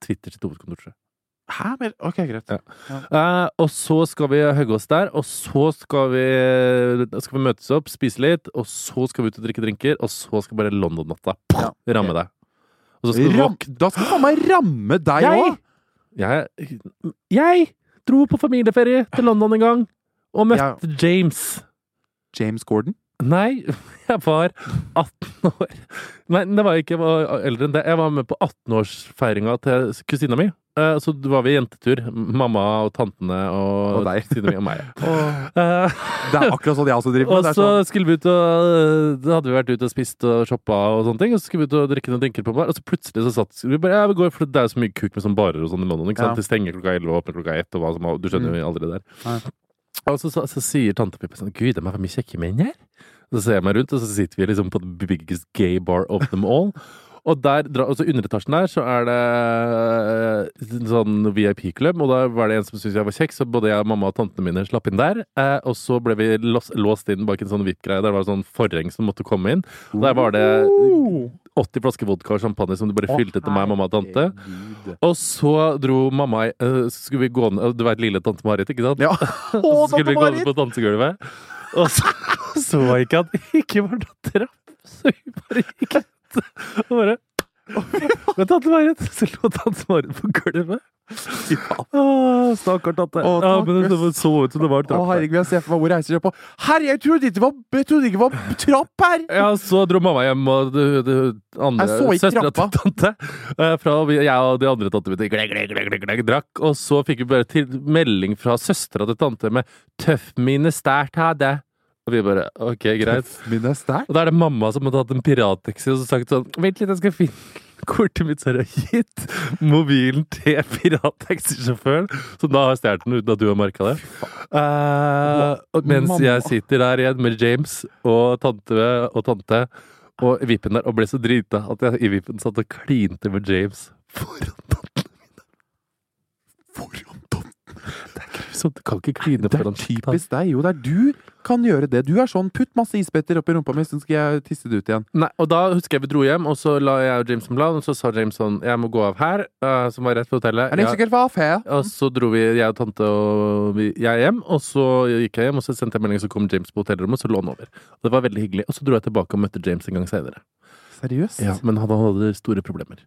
S3: Twitter sitt hovedkontor tror jeg.
S4: Hæ? Ok, greit.
S3: Ja. Eh, Og så skal vi hugge oss der Og så skal vi Skal vi møtes opp Spise litt Og så skal vi ut og drikke drinker Og så skal bare London-natta
S4: Ja.
S3: Ramme deg skal
S4: Ram, da skal faen meg ramme deg
S3: Jeg,
S4: òg!
S3: jeg, jeg dro på familieferie til London en gang Og møtte James
S4: James Gordon.
S3: Nei, <laughs> jeg var 18 år. Nei, det var ikke, jeg var eldre enn det. Jeg var med på 18-årsfeiringa til kusina mi. Eh, Så var vi jentetur. Mamma og tantene og,
S4: Og deg.
S3: Sine, og meg. <laughs> Eh,
S4: Det er akkurat sånn jeg også driver med.
S3: Og
S4: er
S3: så
S4: sånn,
S3: skulle vi ut og Da hadde vi vært ute og spist og shoppa og sånne ting. Og så skulle vi ut og drikke noen drinker på bar, og så plutselig så satt vi bare Ja, vi går, for det er jo så mye kuk med sånn barer og sånn i London. Ikke sant?
S4: Ja.
S3: Det stenger klokka 11 og åpner klokka 1, og hva som Du skjønner jo aldri det der.
S4: Nei.
S3: Og så, så, så sier tante Pippa sånn Gud, det er for mye kjekke menn her. Så ser jeg meg rundt, og så sitter vi liksom på the biggest gay bar of them all. Og der, altså underetasjen under etasjen der så er det eh, en sånn VIP-klubb, og da var det en som syntes jeg var kjekk, så både jeg mamma og tantene mine slapp inn der. Eh, og så ble vi låst, låst inn bak en sånn VIP-greie. Der var det sånn forheng som måtte komme inn. Og der var det 80 flasker vodka og champagne som du bare fylte til meg, mamma og tante. Og så dro mamma eh, Så skulle vi gå ned Du vet lille tante Marit, ikke sant?
S4: Ja. <laughs>
S3: Så skulle vi gå ned på dansegulvet, og så <laughs> så jeg ikke at det ikke var noe trapp. Så vi bare gikk og bare Men tante Marit Så lå tante Marit på gulvet. Åh, Stakkar tante.
S4: Å,
S3: ja, men det så ut som det var
S4: Å, herregud, jeg ser for meg hvor reiser dere på. Herre, jeg trodde ikke det var, jeg trodde ikke det var trapp her!
S3: Ja, så dro mamma hjem, og det, det andre
S4: Jeg så ikke
S3: søstera til
S4: trappa.
S3: tante eh, fra vi, Jeg og de andre tantene mine gleg, gleg, gleg, gleg, gleg, drakk. Og så fikk vi bare til melding fra søstera til tante med 'Tøff mine stært her', det'. Og vi bare OK, greit. <laughs>
S4: Min er sterk.
S3: Og da er det mamma som har tatt en pirattaxi og så sagt sånn Vent litt, jeg skal finne kortet mitt, så har jeg gitt mobilen til pirattaxisjåføren, som da har stjålet den uten at du har merka det. Uh, mens
S4: Mamma.
S3: jeg sitter der igjen med James og tante og tante og vippen der og ble så drita at jeg i vippen satt og klinte med James foran tantene mine.
S4: Foran Tom.
S3: Er. Du kan ikke kline
S4: Det
S3: foran
S4: typisk deg. Jo, det er du kan gjøre det. Du er sånn putt masse isbiter oppi rumpa mi, så skal jeg tisse det ut igjen.
S3: Nei, og da husker jeg vi dro hjem, og så la jeg og James en plan, og så sa James sånn Jeg må gå av her, uh, som var rett på hotellet.
S4: Er det sikkert hva fair?
S3: Og så dro vi, jeg og tante og vi, jeg hjem, og så gikk jeg hjem, og så sendte jeg melding, så kom James på hotellrommet, og så lå han over. Og det var veldig hyggelig. Og så dro jeg tilbake og møtte James en gang senere.
S4: Seriøst?
S3: Ja, men han hadde store problemer.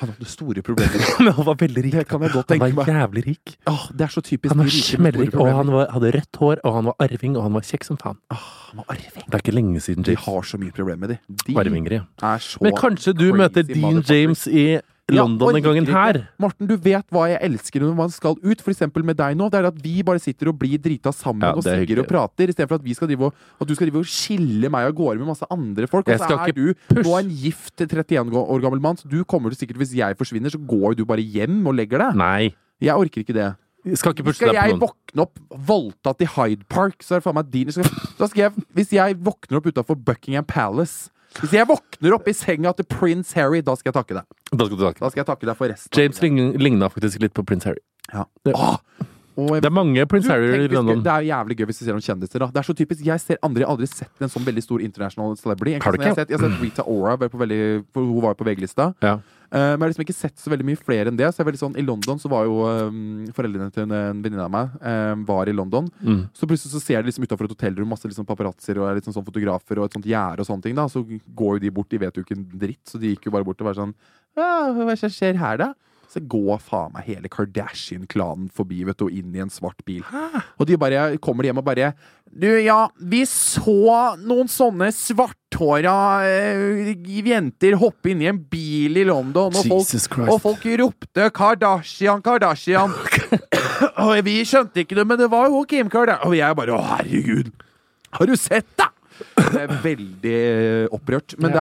S4: Han hadde store problemer. <laughs>
S3: Men han var veldig rik.
S4: Det kan jeg godt tenke meg.
S3: Han var jævlig rik.
S4: Åh, det er så typisk
S3: Han var
S4: de
S3: smellrik, og han var, hadde rødt hår, og han var arving, og han var kjekk som faen.
S4: Åh, han var arving.
S3: Det er ikke lenge siden
S4: De
S3: James
S4: har så mye problemer, de. De
S3: Arvinger, ja.
S4: er så
S3: Men kanskje du
S4: crazy
S3: møter Dean
S4: motherfuckers.
S3: James i
S4: Ja,
S3: London den gangen her.
S4: Morten, du vet hva jeg elsker når man skal ut, eksempel med deg nå. Det er at vi bare sitter og blir drita sammen
S3: Ja,
S4: og
S3: er
S4: sigger og prater, istedenfor at, vi skal drive og, at du skal drive og skille meg av gårde med masse andre folk. Og så er du
S3: push.
S4: nå en gift 31 år gammel mann, så du kommer til sikkert, hvis jeg forsvinner, så går du bare hjem og legger deg.
S3: Nei.
S4: Jeg orker ikke det.
S3: Skal
S4: Skal jeg våkne opp voldtatt i Hyde Park, så er det faen meg din. Skal, skal jeg, hvis jeg våkner opp utafor Buckingham Palace Hvis jeg våkner opp i senga til prins Harry, da skal jeg takke deg.
S3: Da skal du takke.
S4: Da skal jeg takke deg for resten.
S3: James lign- ligna faktisk litt på prins Harry.
S4: Ja.
S3: Det-
S4: Åh! Og
S3: Det er mange prins Harry
S4: tenk
S3: i
S4: hvis-
S3: London.
S4: det er jo jævlig gøy hvis du ser noen kjendiser. da Det er så typisk, Jeg ser aldri, aldri sett en sånn veldig stor international celebrity.
S3: Har du
S4: Jeg har sett, jeg har sett Rita Ora, var på veldig, for hun var jo på VG-lista.
S3: Ja.
S4: Eh, men jeg har liksom ikke sett så veldig mye flere enn det. Så jeg er veldig sånn, I London så var jo um, foreldrene til en, en venninne av meg um, var i London.
S3: Mm.
S4: Så plutselig så ser de liksom utenfor et hotellrom masse liksom paparazzoer og er liksom sånn fotografer og et sånt gjerde og sånne ting. da Så går jo de bort, de vet jo ikke en dritt, så de gikk jo bare bort og var sånn Hva er skjer her, da? Så går faen meg hele Kardashian-klanen forbi, vet du, og inn i en svart bil. Og de bare kommer de hjem og bare Du, ja, vi så noen sånne svarthåra uh, jenter hoppe inn i en bil i London, og folk, og folk ropte 'Kardashian, Kardashian'. <clears throat> og vi skjønte ikke det, men det var jo Kim Kardashian. Og jeg bare 'Å, herregud'. Har du sett, da?! Det er veldig opprørt. Men det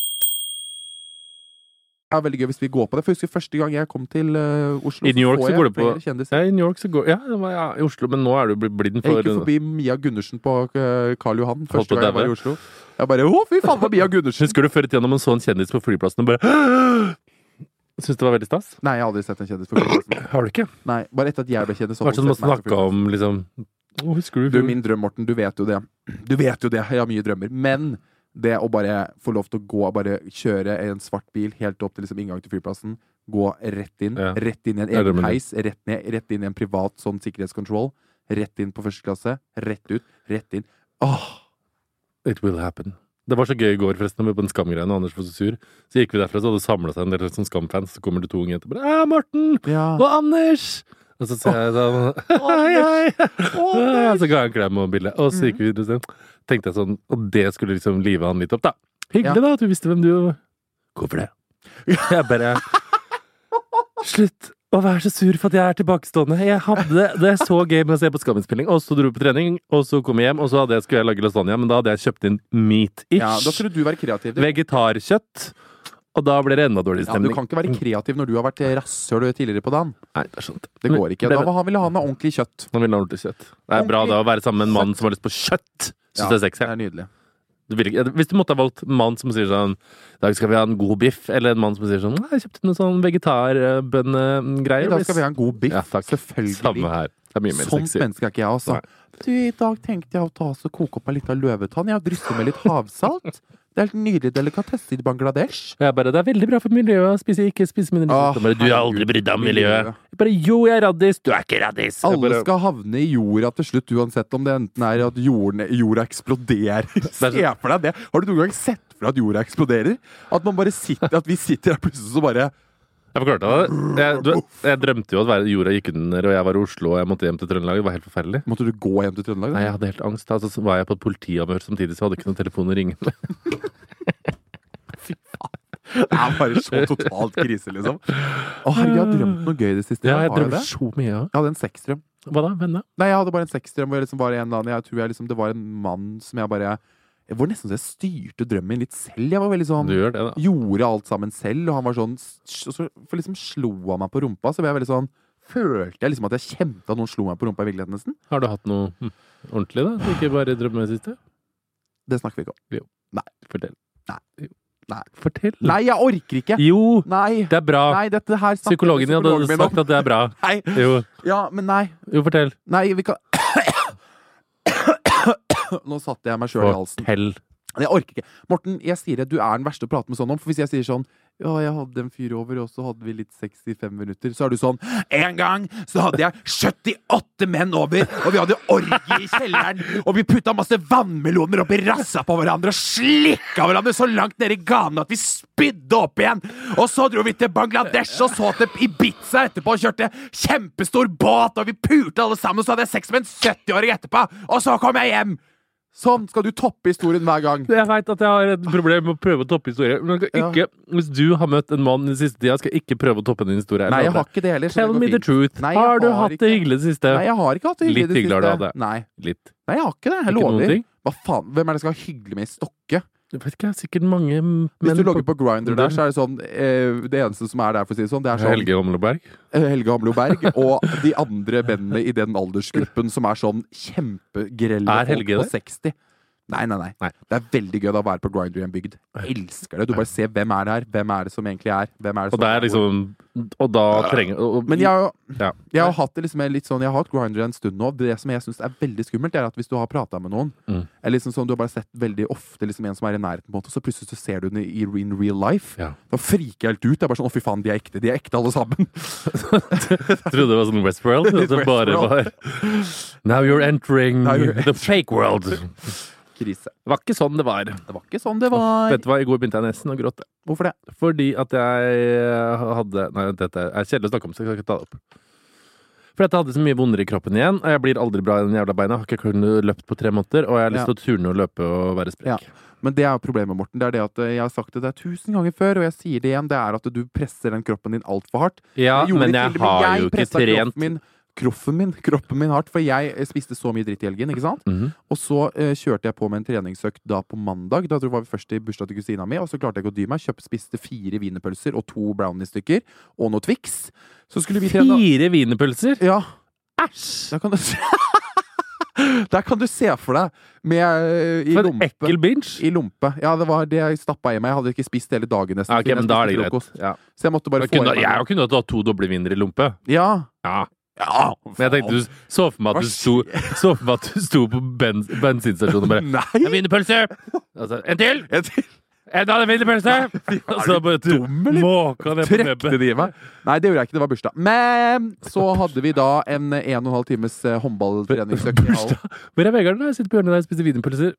S4: Er veldig gøy hvis vi går på det. For jeg husker første gang jeg kom til uh, Oslo,
S3: I New York så
S4: jeg
S3: går du på- Ja, I New York så går Ja, var, ja i Oslo, men nå er du blitt blind
S4: Jeg gikk jo forbi Mia Gundersen på uh, Karl Johan første gang jeg var i. Oslo. Jeg bare Å, fy faen, det var Mia Gundersen!
S3: Husker du før i tida når man så en kjendis på flyplassen og bare Syns det var veldig stas?
S4: Nei, jeg har aldri sett en kjendis på flyplassen. <clears throat>
S3: Har du ikke?
S4: Nei, bare etter at jeg ble kjendis.
S3: Var sånn man snakka om liksom Å, husker du
S4: Du, min drøm, Morten, du vet jo det. Du vet jo det, jeg har mye drømmer. Men det å bare få lov til å gå, bare kjøre en svart bil helt opp til liksom inngang til flyplassen, gå rett inn,
S3: Ja.
S4: rett inn i en egen peis, rett, ned, rett inn i en privat sånn sikkerhetskontroll, rett inn på første klasse, rett ut, rett inn. Åh!
S3: It will happen. Det var så gøy i går, forresten, med på den skamgreiene. Anders var så sur. Så gikk vi derfra, så hadde det samla seg en del sånn Skam-fans, så kommer det to unge jenter bare Æ, Morten!
S4: Ja.
S3: Og Anders! Og så ser jeg sånn Hei, hei! <laughs> Så ga jeg en klem og bilde. Og så gikk vi videre. Tenkte jeg sånn Og det skulle liksom live han litt opp, da. Hyggelig, da, at du visste hvem du Hvorfor det? Jeg bare Slutt å være så sur for at jeg er tilbakestående. Jeg hadde det så gøy med å se på Skam-innspilling, og så dro vi på trening, og så kom jeg hjem, og så hadde jeg, skulle jeg lage lasagne, men da hadde jeg kjøpt inn meat-ish.
S4: ja, da skulle du være kreativ. du.
S3: Vegetarkjøtt. Og da blir det enda dårligere
S4: Ja, du kan ikke være kreativ når du har vært rasshøl tidligere på dagen.
S3: Nei, det er sant.
S4: Det går ikke. Da ville han ha ordentlig kjøtt.
S3: Han ha ordentlig kjøtt. Det er bra da å være sammen med en mann som har lyst på kjøtt. Syns
S4: Ja,
S3: det er sexy.
S4: Det er nydelig.
S3: Du ikke, hvis du måtte ha valgt en mann som sier sånn I dag skal vi ha en god biff, eller en mann som sier sånn Nei, jeg kjøpte noen sånn
S4: I
S3: vegetarbønnegreier.
S4: dag skal vi ha en god biff.
S3: Ja.
S4: Selvfølgelig.
S3: Samme her. Det er mye mer
S4: Sånt
S3: sexy.
S4: menneske er ikke jeg, altså.
S3: Nei.
S4: Du, I dag tenkte jeg å ta oss og koke opp en liten løvetann. Jeg har drysset med litt havsalt. Det er helt nydelig delikatesse i Bangladesh.
S3: Jeg bare, Det er veldig bra for miljøet å spise, ikke spise
S4: Å,
S3: bare, Du har aldri brydd deg om miljøet. Jeg bare, Jo, jeg er raddis. Du er ikke raddis.
S4: Alle
S3: bare,
S4: skal havne i jorda til slutt, uansett om det enten er at jorden, jorda eksploderer. <laughs> Se for deg det! Har du noen gang sett for deg at jorda eksploderer? At man bare sitter, at vi sitter her plutselig så bare
S3: Jeg forklarte det. Jeg, du, jeg drømte jo at jorda gikk under, og jeg var i Oslo og jeg måtte hjem til Trøndelag. Det var helt forferdelig.
S4: Måtte du gå hjem til Trøndelag? da?
S3: Nei, jeg hadde helt angst. Altså, så var jeg på et politiavhør samtidig, så jeg hadde ikke noen telefon å ringe med. <laughs>
S4: Det er bare så totalt krise, liksom. Å herregud, jeg har drømt noe gøy det siste.
S3: Ja, jeg
S4: drømte
S3: så mye. Ja.
S4: Jeg hadde en sexdrøm.
S3: Hva da? Venne?
S4: Nei, jeg hadde bare en sexdrøm hvor jeg liksom var en eller annen Jeg tror jeg liksom, det var en mann som jeg bare Jeg var nesten så jeg styrte drømmen litt selv. Jeg var veldig sånn
S3: Du gjør det, da.
S4: Gjorde alt sammen selv, og han var sånn Og så liksom slo han meg på rumpa, så ble jeg veldig sånn Følte jeg liksom at jeg kjente at noen slo meg på rumpa i virkeligheten, nesten?
S3: Har du hatt noe hm, ordentlig, da? Ikke bare drømmer i det
S4: snakker vi ikke om.
S3: Fortell.
S4: Nei.
S3: Jo.
S4: Nei.
S3: Fortell.
S4: Nei, jeg orker ikke!
S3: Jo!
S4: Nei!
S3: Det er bra.
S4: Nei, dette her
S3: Psykologen din hadde sagt at det er bra. <laughs>
S4: Nei!
S3: Jo,
S4: Ja, men nei.
S3: jo fortell.
S4: Nei, vi kan <coughs> <laughs> Nå satte jeg meg sjøl i halsen.
S3: Fortell.
S4: Jeg orker ikke. Morten, jeg sier det, du er den verste å prate med sånn om. For hvis jeg sier sånn Ja, jeg hadde en fyr over, og så hadde vi litt sex i fem minutter. Så er du sånn En gang så hadde jeg 78 menn over, og vi hadde orgie i kjelleren, og vi putta masse vannmeloner opp i rassa på hverandre og slikka hverandre så langt ned i ganene at vi spydde opp igjen. Og så dro vi til Bangladesh og så til Ibiza etterpå og kjørte kjempestor båt, og vi pulte alle sammen, og så hadde jeg sex med en 70-åring etterpå, og så kom jeg hjem! Sånn skal du toppe historien hver gang.
S3: Jeg veit at jeg har et problem med å prøve å toppe historier. Men ikke, hvis du har møtt en mann den siste tida, skal jeg ikke prøve å toppe din historie.
S4: Nei, jeg har ikke det heller. så
S3: Tell me the truth.
S4: Nei, jeg
S3: har du
S4: har
S3: hatt
S4: ikke-
S3: det hyggelig det siste?
S4: Nei, jeg har ikke hatt det hyggelig
S3: Litt
S4: det
S3: har du
S4: siste.
S3: hatt det.
S4: Nei.
S3: Litt.
S4: Nei, jeg har ikke det. Jeg
S3: Ikke
S4: lover. Hva faen? Hvem er det som skal ha hyggelig med i Stokke?
S3: Jeg vet ikke, sikkert mange menn
S4: Hvis du logger på Grindr der, så er det sånn eh, Det eneste som er der, for å si det sånn, det er sånn
S3: Helge Hamloberg
S4: eh, Helge Berg <laughs> og de andre mennene i den aldersgruppen som er sånn kjempegrelle
S3: Er
S4: folk
S3: Helge
S4: på
S3: det?
S4: 60. Nei, nei, nei,
S3: Nei.
S4: Det er veldig gøy da å være på Grinder i en bygd. Jeg <laughs> elsker det. Du bare ser hvem er det her, hvem er det som egentlig er. Hvem er det
S3: Og
S4: som
S3: det er liksom Og da trenger og, og,
S4: Men jeg,
S3: ja.
S4: jeg har hatt det liksom litt sånn Jeg har hatt Grinder en stund nå. Det som jeg syns er veldig skummelt, er at hvis du har prata med noen,
S3: Mm.
S4: eller liksom sånn du har bare sett veldig ofte liksom en som er i nærheten, på en måte, så plutselig så ser du den i in real life,
S3: Ja.
S4: da friker jeg helt ut. Det er bare sånn Å, fy faen, de er ekte. De er ekte, alle sammen. <laughs> <laughs>
S3: Trodde det var sånn Westworld. At det bare var Now you're entering
S4: Now you're
S3: the fake world.
S4: Krise.
S3: Det var ikke sånn det var.
S4: Det var ikke sånn det var.
S3: Vet du hva, I går begynte jeg nesten å gråte.
S4: Hvorfor det?
S3: Fordi at jeg hadde Nei, dette er kjedelig å snakke om, så jeg skal ikke ta det opp. For dette hadde så mye vondere i kroppen igjen, og jeg blir aldri bra i den jævla beina. Jeg har ikke kunnet løpt på tre måneder, og jeg har lyst til å turne og løpe og være sprek.
S4: Men det er jo problemet, Morten. Det er det at eh, Jeg har sagt det der tusen ganger før, og jeg sier det igjen. Det er at du presser den kroppen din altfor hardt.
S3: Ja,
S4: Jeg
S3: men jeg har jo ikke trent
S4: Kroppen min, kroppen min, hardt, for jeg eh, spiste så mye dritt i helgen. ikke sant?
S3: Mhm.
S4: Og så eh, kjørte jeg på med en treningsøkt da på mandag. Da tror jeg var vi først i bursdag til kusina mi, og så klarte jeg ikke å dy meg. Kjøpte, spiste fire wienerpølser og to brownie-stykker, og noe Twix. Så skulle vi trene
S3: Fire wienerpølser?
S4: Ja,
S3: Æsj!
S4: der kan du se <laughs> Der kan du se for deg med eh, i
S3: For en
S4: lompe.
S3: ekkel binge!
S4: I lompe. Ja, det var det jeg stappa i meg. Jeg hadde ikke spist hele dagen nesten.
S3: Ja, ok, men da er det greit. Ja.
S4: Så jeg måtte bare
S3: Jeg
S4: få
S3: kunne,
S4: i meg
S3: jeg kunne hatt to doble vinnere i lompe.
S4: Ja.
S3: Ja.
S4: Ja.
S3: Men jeg tenkte du så for meg at du sto, <laughs> så for meg at du sto på bens, bensinstasjonen og bare <laughs>
S4: Nei!
S3: En wienerpølse! Altså, en til!
S4: En til-
S3: En annen wienerpølse! Så bare
S4: eller?
S3: måka ned på nebbet.
S4: de? Nei, det gjorde jeg ikke. Det var bursdag. Men så hadde vi da en en og en halv times eh, håndballtreningsøkt.
S3: Hvor er Vegard jeg sitter på hjørnet der og spiser wienerpølser?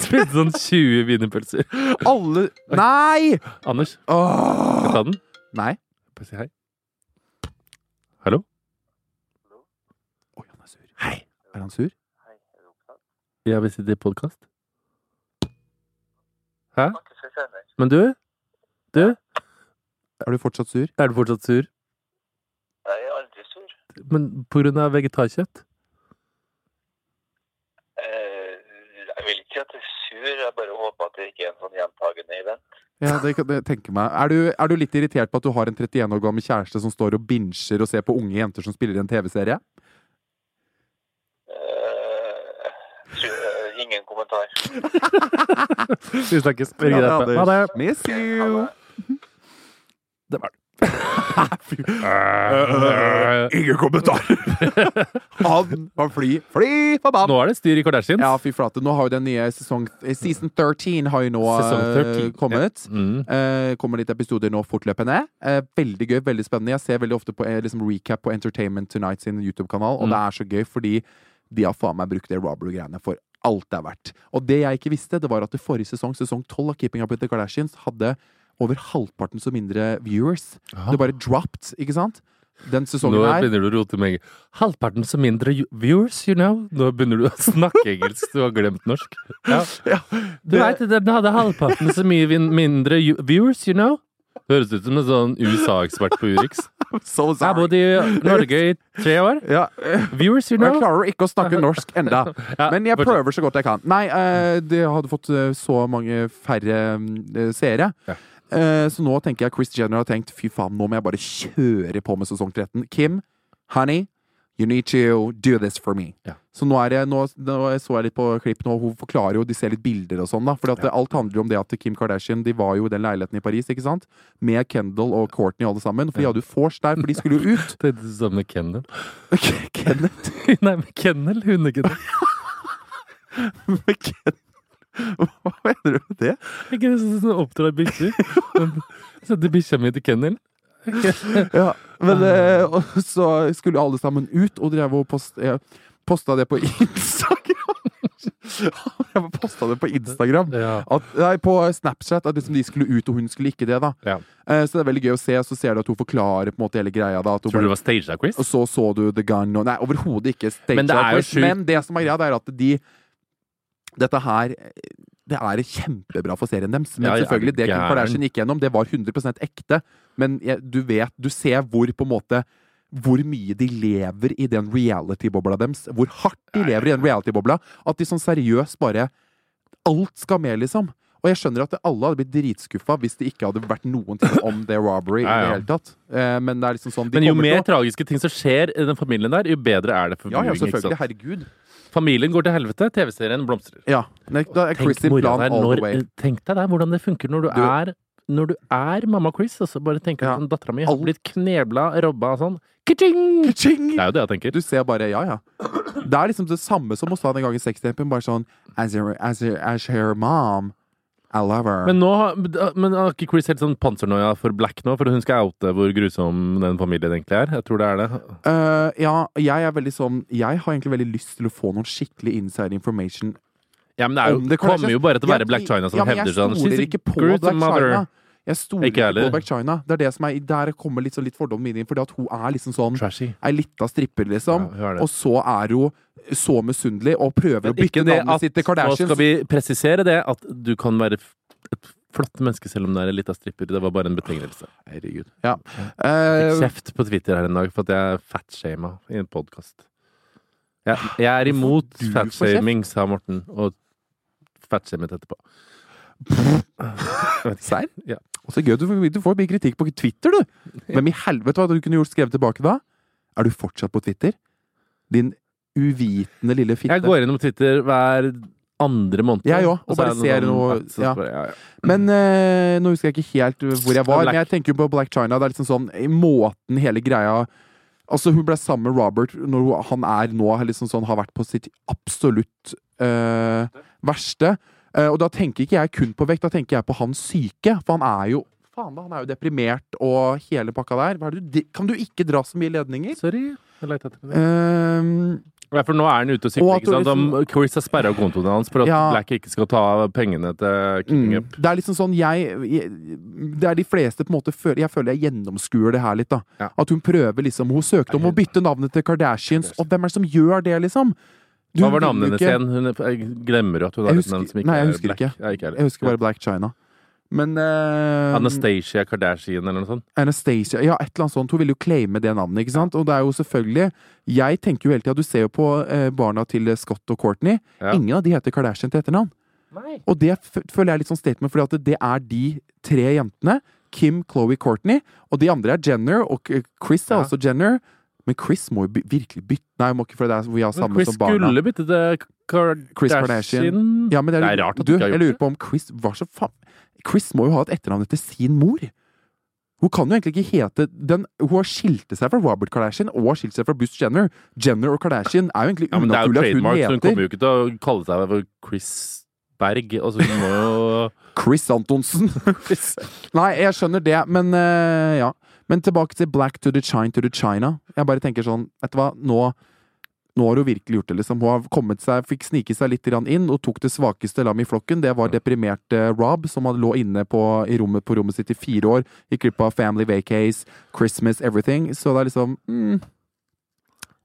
S3: Spiste sånn 20 wienerpølser.
S4: Alle Nei!
S3: Anders, skal jeg ta den?
S4: Nei.
S3: Bare si hei. Hallo?
S4: Oi, han er sur. Hei. Er han sur?
S3: Ja, vi sitter i podkast. Hæ? Men du? Du?
S4: Er du fortsatt sur?
S3: Er du fortsatt sur?
S6: Jeg er aldri sur.
S3: Men på grunn av vegetarkjøtt?
S6: Eh, Jeg vil ikke si at jeg er sur, jeg bare håper at det ikke er en sånn gjentagende event.
S4: Ja, det kan jeg tenke meg. Er du, er du litt irritert på at du har en 31 år gammel kjæreste som står og binsjer og ser på unge jenter som spiller i en TV-serie?
S6: Eh, tror- eh, Ingen kommentar. <laughs>
S3: Vi snakkes. Ha det.
S4: Miss you!
S6: det.
S3: Var det. <laughs>
S4: Ingen kommentar! <laughs> Han var fly, fly forbanna!
S3: Nå er det styr i Kardashians.
S4: Ja, fy flate. Nå har jo den nye sesong eh, Season 13 har jo nå eh,
S3: 13,
S4: kommet.
S3: Mm.
S4: Uh, kommer litt episoder nå fortløpende. Uh, veldig gøy, veldig spennende. Jeg ser veldig ofte på eh, liksom recap på Entertainment Tonight sin YouTube-kanal, og
S3: Mm.
S4: det er så gøy fordi de har faen meg brukt det Robbery-greiene for alt det er verdt. Og det jeg ikke visste, det var at det forrige sesong, sesong 12 av Keeping Up With The Kardashians, hadde over halvparten så mindre viewers. Det bare dropped, ikke sant? Den sesongen
S3: Nå
S4: her
S3: begynner du å rote med. Halvparten så mindre viewers, you know. Nå begynner du å snakke engelsk. Du har glemt norsk. Ja.
S4: ja,
S3: Du veit, den hadde halvparten så mye mindre viewers, you know. Høres ut som en sånn USA-ekspert på Urix. <laughs>
S4: So
S3: Jeg bodde i Norge i tre år.
S4: Ja, eh,
S3: Viewers, you know.
S4: Jeg klarer ikke å snakke norsk enda. <laughs> Men jeg prøver så godt jeg kan. Nei, det de hadde fått eh, så mange færre mm, seere. Eh, så nå tenker jeg Chris Jenner har tenkt fy faen, nå må jeg bare kjøre på med sesong 13. Kim, honey, you need to do this for me.
S3: Ja.
S4: Så nå, jeg, nå, nå så jeg litt på klipp nå, hun forklarer jo, de ser litt bilder og sånn, da. For ja. alt handler jo om det at Kim Kardashian de var jo i den leiligheten i Paris, ikke sant? Med Kendall og Courtney alle sammen. For de hadde jo vors der, for de skulle jo ut. <laughs>
S3: Det er det samme med Kendal. <laughs>
S4: Kenneth <laughs>
S3: Nei, med Kennel. Hundekennel.
S4: med Ken Hva mener du med det?
S3: Ikke det sånn oppdrar bikkjer? Setter bikkja mi til kennelen? <laughs>
S4: Ja, men eh, så skulle alle sammen ut, og drev og post, jeg posta <laughs> <laughs> det på Instagram. Jeg posta det på Instagram. At, nei, på Snapchat at liksom de skulle ut, og hun skulle ikke det. da
S3: Ja.
S4: Eh, Så det er veldig gøy å se. Så ser du at hun forklarer på en måte hele greia. da
S3: Tror du det var staged quiz?
S4: Og så så du The Gun og Nei, overhodet ikke. stage
S3: Men.
S4: Men det som er greia, det er at de Dette her Det er kjempebra for serien deres. Men
S3: Ja, ja,
S4: selvfølgelig, det Kim. Kardashian gikk gjennom, det var 100% ekte. Men jeg, du vet Du ser hvor på en måte hvor mye de lever i den reality-bobla deres. Hvor hardt de lever i den reality-bobla. At de sånn seriøst bare Alt skal med, liksom. Og jeg skjønner at alle hadde blitt dritskuffa hvis det ikke hadde vært noen ting om det robbery.
S3: Ja,
S4: i det hele tatt Eh, Men det er liksom sånn de
S3: Men jo mer tragiske ting som skjer i den familien der, jo bedre er det for
S4: Ja, ja, selvfølgelig. Herregud.
S3: Familien går til helvete, TV-serien blomstrer.
S4: Ja. Nei, Da er Chris
S3: Tenk, mora
S4: plan
S3: der,
S4: all
S3: når,
S4: the way.
S3: tenk deg der, hvordan det funker når du,
S4: Du-
S3: er når du er mamma Chris, og så bare tenker
S4: Ja.
S3: du at Dattera mi har
S4: Alt.
S3: blitt knebla, robba og sånn. Ka-ching!
S4: Ka-ching!
S3: Det er jo det jeg tenker.
S4: Du ser bare Ja, ja. Det er liksom det samme som hun sa den gangen i sextapen. Bare sånn as, your, as, your, as her mom, I love her.
S3: Men nå men har ikke Chris helt sånn pansernoia for Black nå? For hun skal oute hvor grusom den familien egentlig er? Jeg tror det er det.
S4: Uh, ja, jeg er veldig sånn Jeg har egentlig veldig lyst til å få noen skikkelig inside information.
S3: Ja, men det er jo,
S4: det
S3: kommer jo bare til å være Black China som
S4: ja,
S3: hevder sånn
S4: Jeg stoler ikke på Black. China. Jeg stoler
S3: Ikke
S4: på Black China. Det er det som er Der kommer litt, sånn litt fordommen min inn. Fordi at hun er liksom sånn
S3: Trashy.
S4: Ei lita stripper, liksom.
S3: Ja,
S4: og så er hun så misunnelig og prøver å bytte navnet sitt til
S3: Nå
S4: Kardashian.
S3: skal vi presisere det, at du kan være et flott menneske selv om du er ei lita stripper. Det var bare en betegnelse.
S4: Herregud. Ja. Eh,
S3: kjeft på Twitter her en dag for at jeg fatshama i en podkast. Jeg, jeg er imot fatshaming, sa Morten, og fatshamet etterpå. <laughs>
S4: Serr?
S3: Ja.
S4: Og så gøy, du, du får mye kritikk på Twitter, du! Hvem i helvete hva du kunne gjort skrevet tilbake da? Er du fortsatt på Twitter? Din uvitende lille fitte.
S3: Jeg går innom Twitter hver andre måned.
S4: Jeg òg, og bare ser
S3: sånn
S4: noe- ja.
S3: bare, ja, ja.
S4: Men eh, nå husker jeg ikke helt hvor jeg var,
S3: Black.
S4: men jeg tenker jo på Black China. Det er liksom sånn i måten hele greia Altså, hun ble sammen med Robert når hun, han er nå liksom sånn, har vært på sitt absolutt eh, verste. Eh, og da tenker ikke jeg kun på vekt, da tenker jeg på hans syke. For han er jo Faen da, han er jo deprimert og hele pakka der. Hva er det, du- kan du ikke dra så mye ledninger?
S3: Sorry. Jeg leter etter det.
S4: Ehm,
S3: Ja, for nå er han ute og sykler. ikke sant?
S4: liksom-
S3: De- Chris har sperra kontoen hans for at
S4: Ja.
S3: Black ikke skal ta pengene til King
S4: Mm.
S3: Up.
S4: Det er liksom sånn jeg, jeg Det er de fleste på en måte føler Jeg føler jeg gjennomskuer det her litt, da.
S3: Ja.
S4: At hun prøver liksom Hun søkte om å bytte navnet til Kardashians, og hvem er det som gjør det, liksom? Du
S3: Hva var navnet hennes igjen? Hun jeg glemmer jo at hun har et navn som ikke
S4: nei, jeg
S3: er Black.
S4: ikke.
S3: Ja, ikke.
S4: Jeg husker bare Black China. Men uh,
S3: Anastacia Kardashian eller noe sånt.
S4: Anastacia Ja, et eller annet sånt. Hun ville jo claime det navnet, ikke sant? Og det er jo selvfølgelig Jeg tenker jo hele tida Du ser jo på eh, barna til Scott og Courtney.
S3: Ja.
S4: Ingen av de heter Kardashian til etternavn. Og det føler jeg er litt sånn statement, fordi det er de tre jentene. Kim, Chloé, Courtney. Og de andre er Jenner, og Chris er
S3: Ja.
S4: også Jenner. Men Chris må jo by virkelig bytte Nei, må ikke, for det er vi har samme
S3: Chris
S4: som barna.
S3: skulle bytte til Kardashian.
S4: Chris Kardashian. Ja, men det er,
S3: Det er rart at
S4: du,
S3: du ikke har
S4: jeg lurer på om Chris var så faen Chris må jo ha et etternavn etter sin mor. Hun kan jo egentlig ikke hete den, Hun har skilt seg fra Robert Kardashian og har skilt seg fra Bush Jenner. Jenner og Kardashian er jo egentlig
S3: Ja, men det er jo
S4: unaturlig hun
S3: trademark, så hun kommer jo ikke til å kalle seg for Chris Berg. Altså, hun må jo <laughs>
S4: Chris Antonsen. <laughs> Nei, jeg skjønner det, men uh, ja. Men tilbake til Black to the Chine to the China. Jeg bare tenker sånn, vet du hva, nå nå har hun virkelig gjort det, liksom. Hun har kommet seg, fikk snike seg litt inn og tok det svakeste lam i flokken. Det var deprimerte Rob, som lå inne på, i rommet, på rommet sitt i fire år. Gikk glipp av Family Vacays, Christmas, everything. Så det er liksom mm,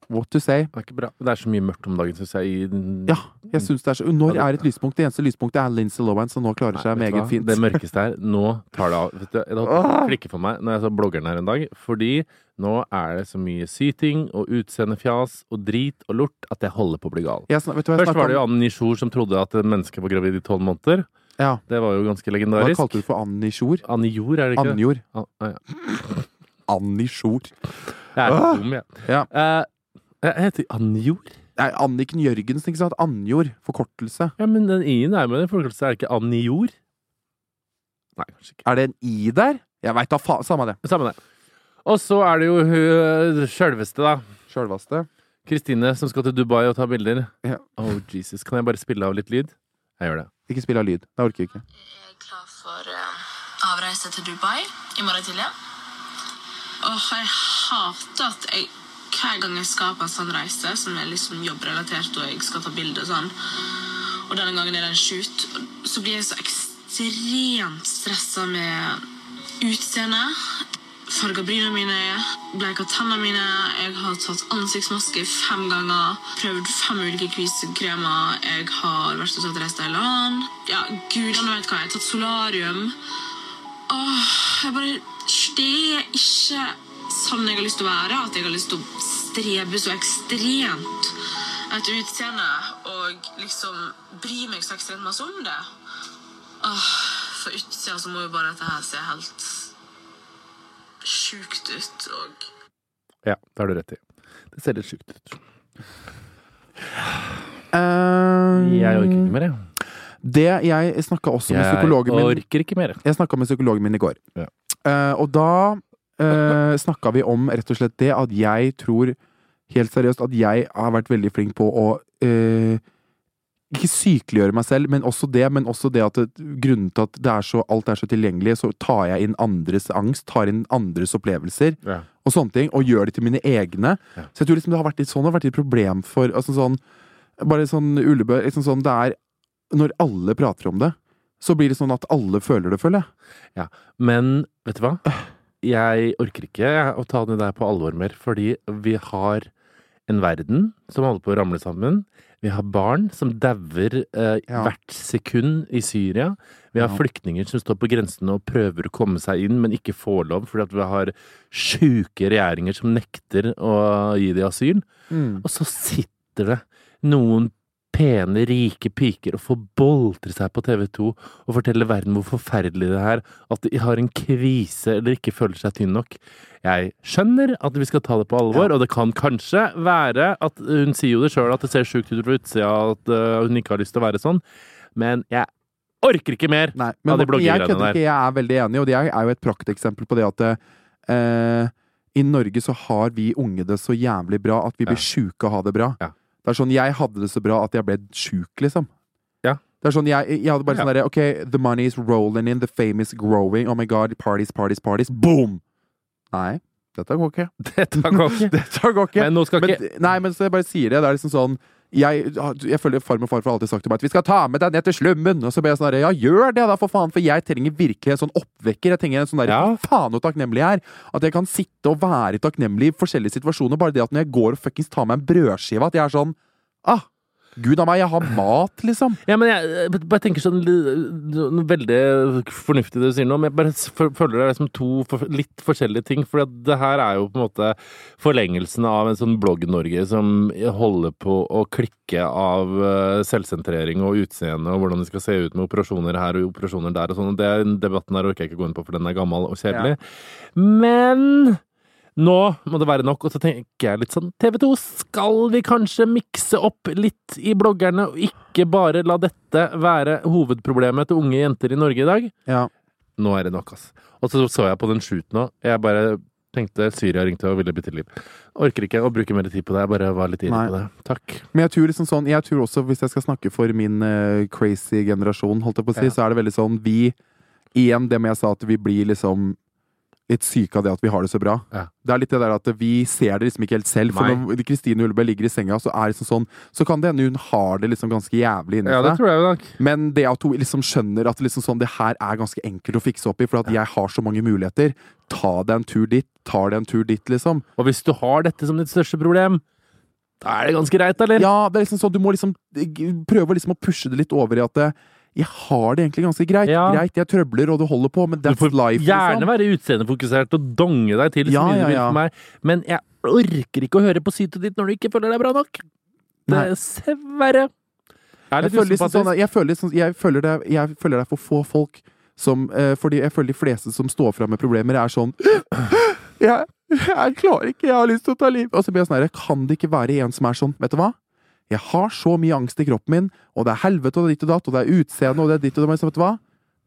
S4: What to say?
S3: Det er ikke bra. Det er så mye mørkt om dagen, syns jeg.
S4: Ja, jeg synes det er så Når er et lyspunkt? Det eneste lyspunktet er Lindsay Lohan, som nå klarer seg
S3: Nei,
S4: meget fint.
S3: Det mørkeste her, nå tar det av. Det
S4: Ah!
S3: klikker for meg når jeg så bloggeren her en dag, fordi nå er det så mye syting og utseendefjas og drit og lort at jeg holder på å bli gal.
S4: Jeg
S3: Først var det jo? Anne Nishor som trodde at mennesket var gravid i tolv måneder.
S4: Ja,
S3: Det var jo ganske legendarisk.
S4: hva kalte du for Annie Sjor?
S3: Anne Jord, er det ikke?
S4: Annjord.
S3: Ah, ja.
S4: Sjor.
S3: Jeg er
S4: Ah!
S3: dum, jeg.
S4: Ja.
S3: Eh, jeg heter Anne
S4: Nei, Anniken Jørgensen, ikke sant? Annjord. Forkortelse.
S3: Ja, men den i-en er med i forkortelse. Er det ikke Anne Nei, kanskje ikke.
S4: Er det en i der? Jeg veit da faen. Samme det.
S3: Samme det. Og så er det jo hun sjølveste, da.
S4: Sjølvaste.
S3: Kristine som skal til Dubai og ta bilder.
S4: Ja.
S3: Oh, Jesus. Kan jeg bare spille av litt lyd? Jeg gjør det.
S4: Ikke spill av lyd. Det orker jeg ikke.
S7: Jeg er klar for uh, avreise til Dubai i morgen tidlig. Åh, jeg hater at jeg hver gang jeg skal på en sånn reise, som er liksom jobbrelatert, og jeg skal ta bilder og sånn, og denne gangen er det en shoot, så blir jeg så ekstremt stressa med utseendet. Farga bryna mine, bleika tennene mine. Jeg har tatt ansiktsmaske fem ganger. Prøvd fem ulike kvisekremer. Jeg har vært og tatt Restylane. Ja, gudene vet hva. Jeg har tatt solarium. Åh, jeg bare Det er ikke sånn jeg har lyst til å være. At jeg har lyst til å strebe så ekstremt et utseende og liksom bry meg så ekstremt masse om det. Åh, for utsida så må jo bare dette her se helt sjukt ut og
S3: Ja, det har du rett i. Det ser litt sjukt ut. Jeg orker ikke mer, jeg.
S4: Det jeg snakka også med
S3: Jeg
S4: psykologen min Jeg
S3: orker ikke mer.
S4: Jeg snakka med psykologen min i går.
S3: Ja.
S4: Uh, og da uh, snakka vi om rett og slett det at jeg tror helt seriøst at jeg har vært veldig flink på å eh, ikke sykeliggjøre meg selv, men også det. Men også det at det, grunnen til at det er så, alt er så tilgjengelig, så tar jeg inn andres angst, tar inn andres opplevelser
S3: Ja.
S4: og sånne ting, og gjør det til mine egne.
S3: Ja.
S4: Så jeg tror liksom det har vært litt sånn, det har vært litt problem for altså sånn, Bare sånn ullebø liksom sånn, Det er Når alle prater om det, så blir det sånn at alle føler det, føler jeg.
S3: Men vet du hva? Jeg orker ikke å ta det der på alvor mer, fordi vi har en verden som holder på å ramle sammen. Vi har barn som dauer eh,
S4: Ja.
S3: hvert sekund i Syria. Vi har
S4: Ja.
S3: flyktninger som står på grensen og prøver å komme seg inn, men ikke får lov fordi at vi har sjuke regjeringer som nekter å gi dem asyl. Og så sitter det noen pene, rike piker og få boltre seg på TV 2 og fortelle verden hvor forferdelig det er, at de har en kvise eller ikke føler seg tynn nok. Jeg skjønner at vi skal ta det på alvor, og det kan kanskje være at hun sier jo det sjøl at det ser sjukt ut fra utsida, at øh, hun ikke har lyst til å være sånn, men jeg orker ikke mer!
S4: Nei,
S3: men,
S4: men
S3: de
S4: jeg
S3: bloggegreiene der.
S4: ikke, jeg er veldig enig, og det er jo et prakteksempel på det at eh, i Norge så har vi unge det så jævlig bra at vi blir
S3: Ja.
S4: sjuke og har det bra.
S3: Ja.
S4: Det er sånn, Jeg hadde det så bra at jeg ble sjuk, liksom.
S3: Ja.
S4: Det er sånn, jeg, jeg hadde bare
S3: Ja.
S4: sånn derre Ok, the money is rolling in, the fame is growing, oh my god, parties, parties, parties, boom! Nei, dette går ikke. <laughs>
S3: Dette går ikke.
S4: Dette går ikke.
S3: Men nå skal
S4: Men,
S3: ikke
S4: nei, men så jeg bare sier det. Det er liksom sånn jeg, jeg føler far og farfar har alltid sagt til meg at vi skal ta med deg ned til slummen. Og så ble jeg sånn der, ja, gjør det da, for faen! For jeg trenger virkelig en sånn oppvekker. Jeg trenger en sånn der,
S3: Ja.
S4: Faen så takknemlig jeg er! At jeg kan sitte og være takknemlig i forskjellige situasjoner. Bare det at når jeg går og fuckings tar meg en brødskive, at jeg er sånn Ah! Gud a meg, jeg har mat, liksom.
S3: Ja, men jeg, jeg bare tenker sånn noe veldig fornuftig det du sier nå, men jeg bare føler det er som to litt forskjellige ting. For det her er jo på en måte forlengelsen av en sånn Blogg-Norge som holder på å klikke av eh, selvsentrering og utseende og hvordan det skal se ut med operasjoner her og operasjoner der og sånn. Den debatten her orker jeg ikke gå inn på, for den er gammel og kjedelig. Men nå må det være nok, og så tenker jeg litt sånn TV 2, skal vi kanskje mikse opp litt i bloggerne, og ikke bare la dette være hovedproblemet til unge jenter i Norge i dag?
S4: Ja.
S3: Nå er det nok, ass. Og så så jeg på den shooten nå. Jeg bare tenkte Syria ringte og ville bytte liv. Orker ikke å bruke mer tid på det. Jeg bare var litt
S4: Nei.
S3: på det. Takk.
S4: Men jeg tror liksom sånn Jeg tror også, hvis jeg skal snakke for min uh, crazy generasjon, holdt jeg på å si,
S3: Ja.
S4: så er det veldig sånn Vi Igjen det med jeg sa at vi blir liksom litt syke av det at vi har det så bra.
S3: Ja.
S4: Det er litt det der at vi ser det liksom ikke helt selv. For
S3: Nei.
S4: når Kristine Ullebø ligger i senga, så er det liksom sånn Så kan det hende hun har det liksom ganske jævlig inni seg.
S3: tror jeg nok.
S4: Men det at hun liksom skjønner at liksom sånn, det her er ganske enkelt å fikse opp i, for at jeg har så mange muligheter. Ta deg en tur dit, tar deg en tur dit, liksom.
S3: Og hvis du har dette som ditt største problem, da er det ganske greit, eller?
S4: Ja, det er liksom sånn, du må liksom prøve liksom å pushe det litt over i at eh, jeg har det egentlig ganske greit.
S3: Ja.
S4: Greit, jeg trøbler, og det holder på, men
S3: Du får
S4: life.
S3: gjerne
S4: liksom.
S3: være utseendefokusert og donge deg til så
S4: Ja,
S3: mye
S4: ja,
S3: du vil
S4: ja.
S3: for meg, men jeg orker ikke å høre på sytet ditt når du ikke føler deg bra nok.
S4: Det
S3: Dessverre. Jeg er
S4: Jeg føler, liksom sånn, jeg, føler liksom, jeg, føler det, jeg føler det er for få folk som uh, Fordi jeg føler de fleste som står fram med problemer, er sånn <gasps> jeg, jeg klarer ikke, jeg har lyst til å ta liv. Og så blir jeg sånn her, kan det ikke være en som er sånn, vet du hva? Jeg har så mye angst i kroppen min, og det er helvete og det er ditt og datt, og det er utseende og det er ditt og datt, vet du hva?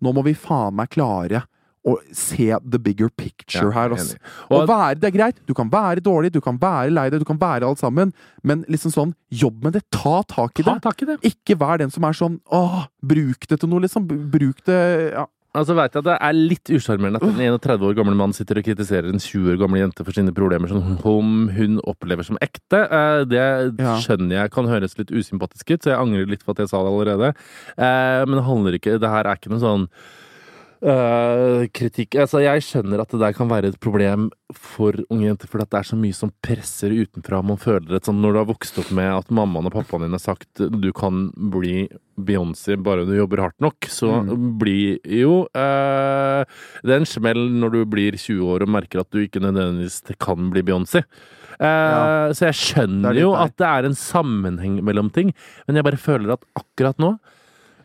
S4: Nå må vi faen meg klare å se the bigger picture
S3: Ja,
S4: her. Altså.
S3: Og-
S4: være, det er greit, du kan være dårlig, du kan være lei deg, du kan være alt sammen, men liksom sånn, jobb med det. Ta tak i
S8: Ta
S4: det.
S8: tak i det.
S4: Ikke vær den som er sånn åh, bruk det til noe, liksom. Bruk det ja.
S3: Altså vet jeg at Det er litt usjarmerende at en 31 år gammel mann sitter og kritiserer en 20 år gammel jente for sine problemer som hun, hun opplever som ekte. Eh, Det skjønner jeg kan høres litt usympatisk ut, så jeg angrer litt på at jeg sa det allerede. Eh, Men det handler ikke Det her er ikke noe sånn eh, kritikk Altså, jeg skjønner at det der kan være et problem for unge jenter, for det er så mye som presser utenfra. Man føler et sånn Når du har vokst opp med at mammaen og pappaen din har sagt du kan bli Beyoncé bare du jobber hardt nok, så blir jo uh, det er en smell når du blir 20 år og merker at du ikke nødvendigvis kan bli Beyoncé. Uh,
S4: Ja.
S3: Så jeg
S4: er
S3: skjønner jo at det er en sammenheng mellom ting, men jeg bare føler at akkurat nå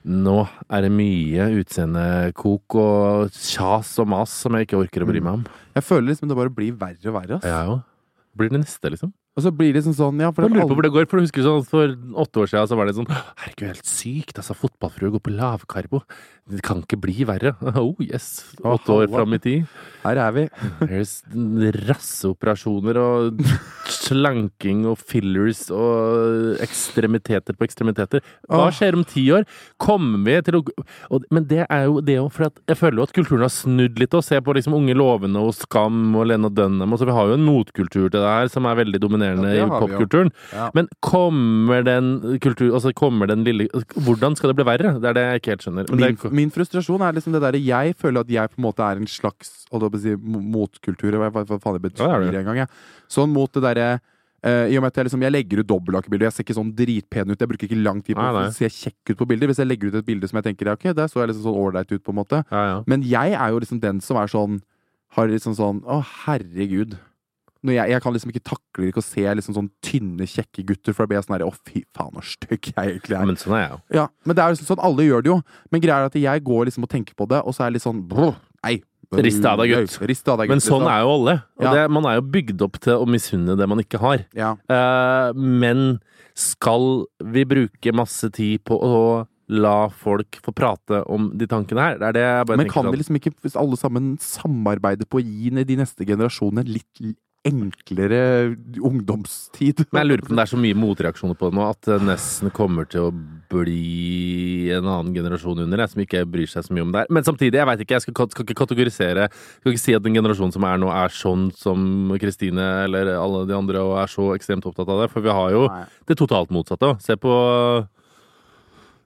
S3: nå er det mye utseendekok og kjas og mas som jeg ikke orker å bry meg om.
S4: Jeg føler liksom det bare blir verre og verre. Ass.
S3: Jeg òg. Blir det neste, liksom?
S4: Og så blir det liksom sånn ja, for
S3: Jeg
S4: det er
S3: lurer på hvor det går, for du husker sånn For åtte år siden så var det sånn Herregud, helt sykt. Altså, fotballfrue går på lavkarbo. Det kan ikke bli verre. <laughs> Oh yes.
S4: Å,
S3: Åtte år
S4: halla.
S3: fram i tid.
S4: Her er vi.
S3: Rasseoperasjoner og <laughs> slanking og fillers og ekstremiteter på ekstremiteter. Hva skjer om ti år? Kommer vi til å og, Men det er jo det òg, for jeg føler jo at kulturen har snudd litt. Og se på liksom Unge lovende og Skam og Lena Dunham. Og så vi har jo en motkultur til det her som er veldig dominerende
S4: Ja,
S3: i popkulturen.
S4: Ja.
S3: Men kommer den kultur... Altså kommer den lille Hvordan skal det bli verre? Det er det jeg ikke helt skjønner.
S4: Min,
S3: det,
S4: min frustrasjon er liksom det derre Jeg føler at jeg på en måte er en slags holdt jeg på å si, motkultur. Hva, faen det betyr
S3: Ja, det
S4: engang. Sånn mot det derre eh, I og med at jeg, liksom, jeg legger ut dobbeltakebilder. Jeg ser ikke sånn dritpen ut. Jeg bruker ikke lang tid på å se kjekk ut på bilder. Hvis jeg legger ut et bilde som jeg tenker ok, der så jeg liksom sånn ålreit ut, på en måte.
S3: ja, ja.
S4: Men jeg er jo liksom den som er sånn Har liksom sånn Å, herregud. Jeg, jeg kan liksom ikke takle ikke å se liksom sånn tynne, kjekke gutter, for da blir jeg sånn herre Å, fy faen, så stygg jeg egentlig er.
S3: Men sånn er jeg jo.
S4: Ja, men det er liksom sånn, alle gjør det jo. Men greia er at jeg går liksom og tenker på det, og så er jeg litt sånn brr, Nei.
S3: Rist av deg, gutt.
S4: Gutt.
S3: Men sånn
S4: liksom.
S3: er jo alle.
S4: Ja.
S3: det, man er jo bygd opp til å misunne det man ikke har.
S4: Ja.
S3: Uh, men skal vi bruke masse tid på å la folk få prate om de tankene her? Det er det jeg bare
S4: Men
S3: tenker
S4: kan
S3: sånn.
S4: vi liksom ikke hvis alle sammen samarbeide på å gi de neste generasjonene litt enklere ungdomstid?
S3: Men jeg lurer på om det er så mye motreaksjoner på det nå at det nesten kommer til å bli en annen generasjon under jeg, som ikke bryr seg så mye om det her. Men samtidig, jeg vet ikke, jeg skal, skal ikke kategorisere Skal ikke si at den generasjonen som er nå, er sånn som Kristine eller alle de andre og er så ekstremt opptatt av det. For vi har jo
S4: Nei.
S3: det totalt motsatte òg. Se på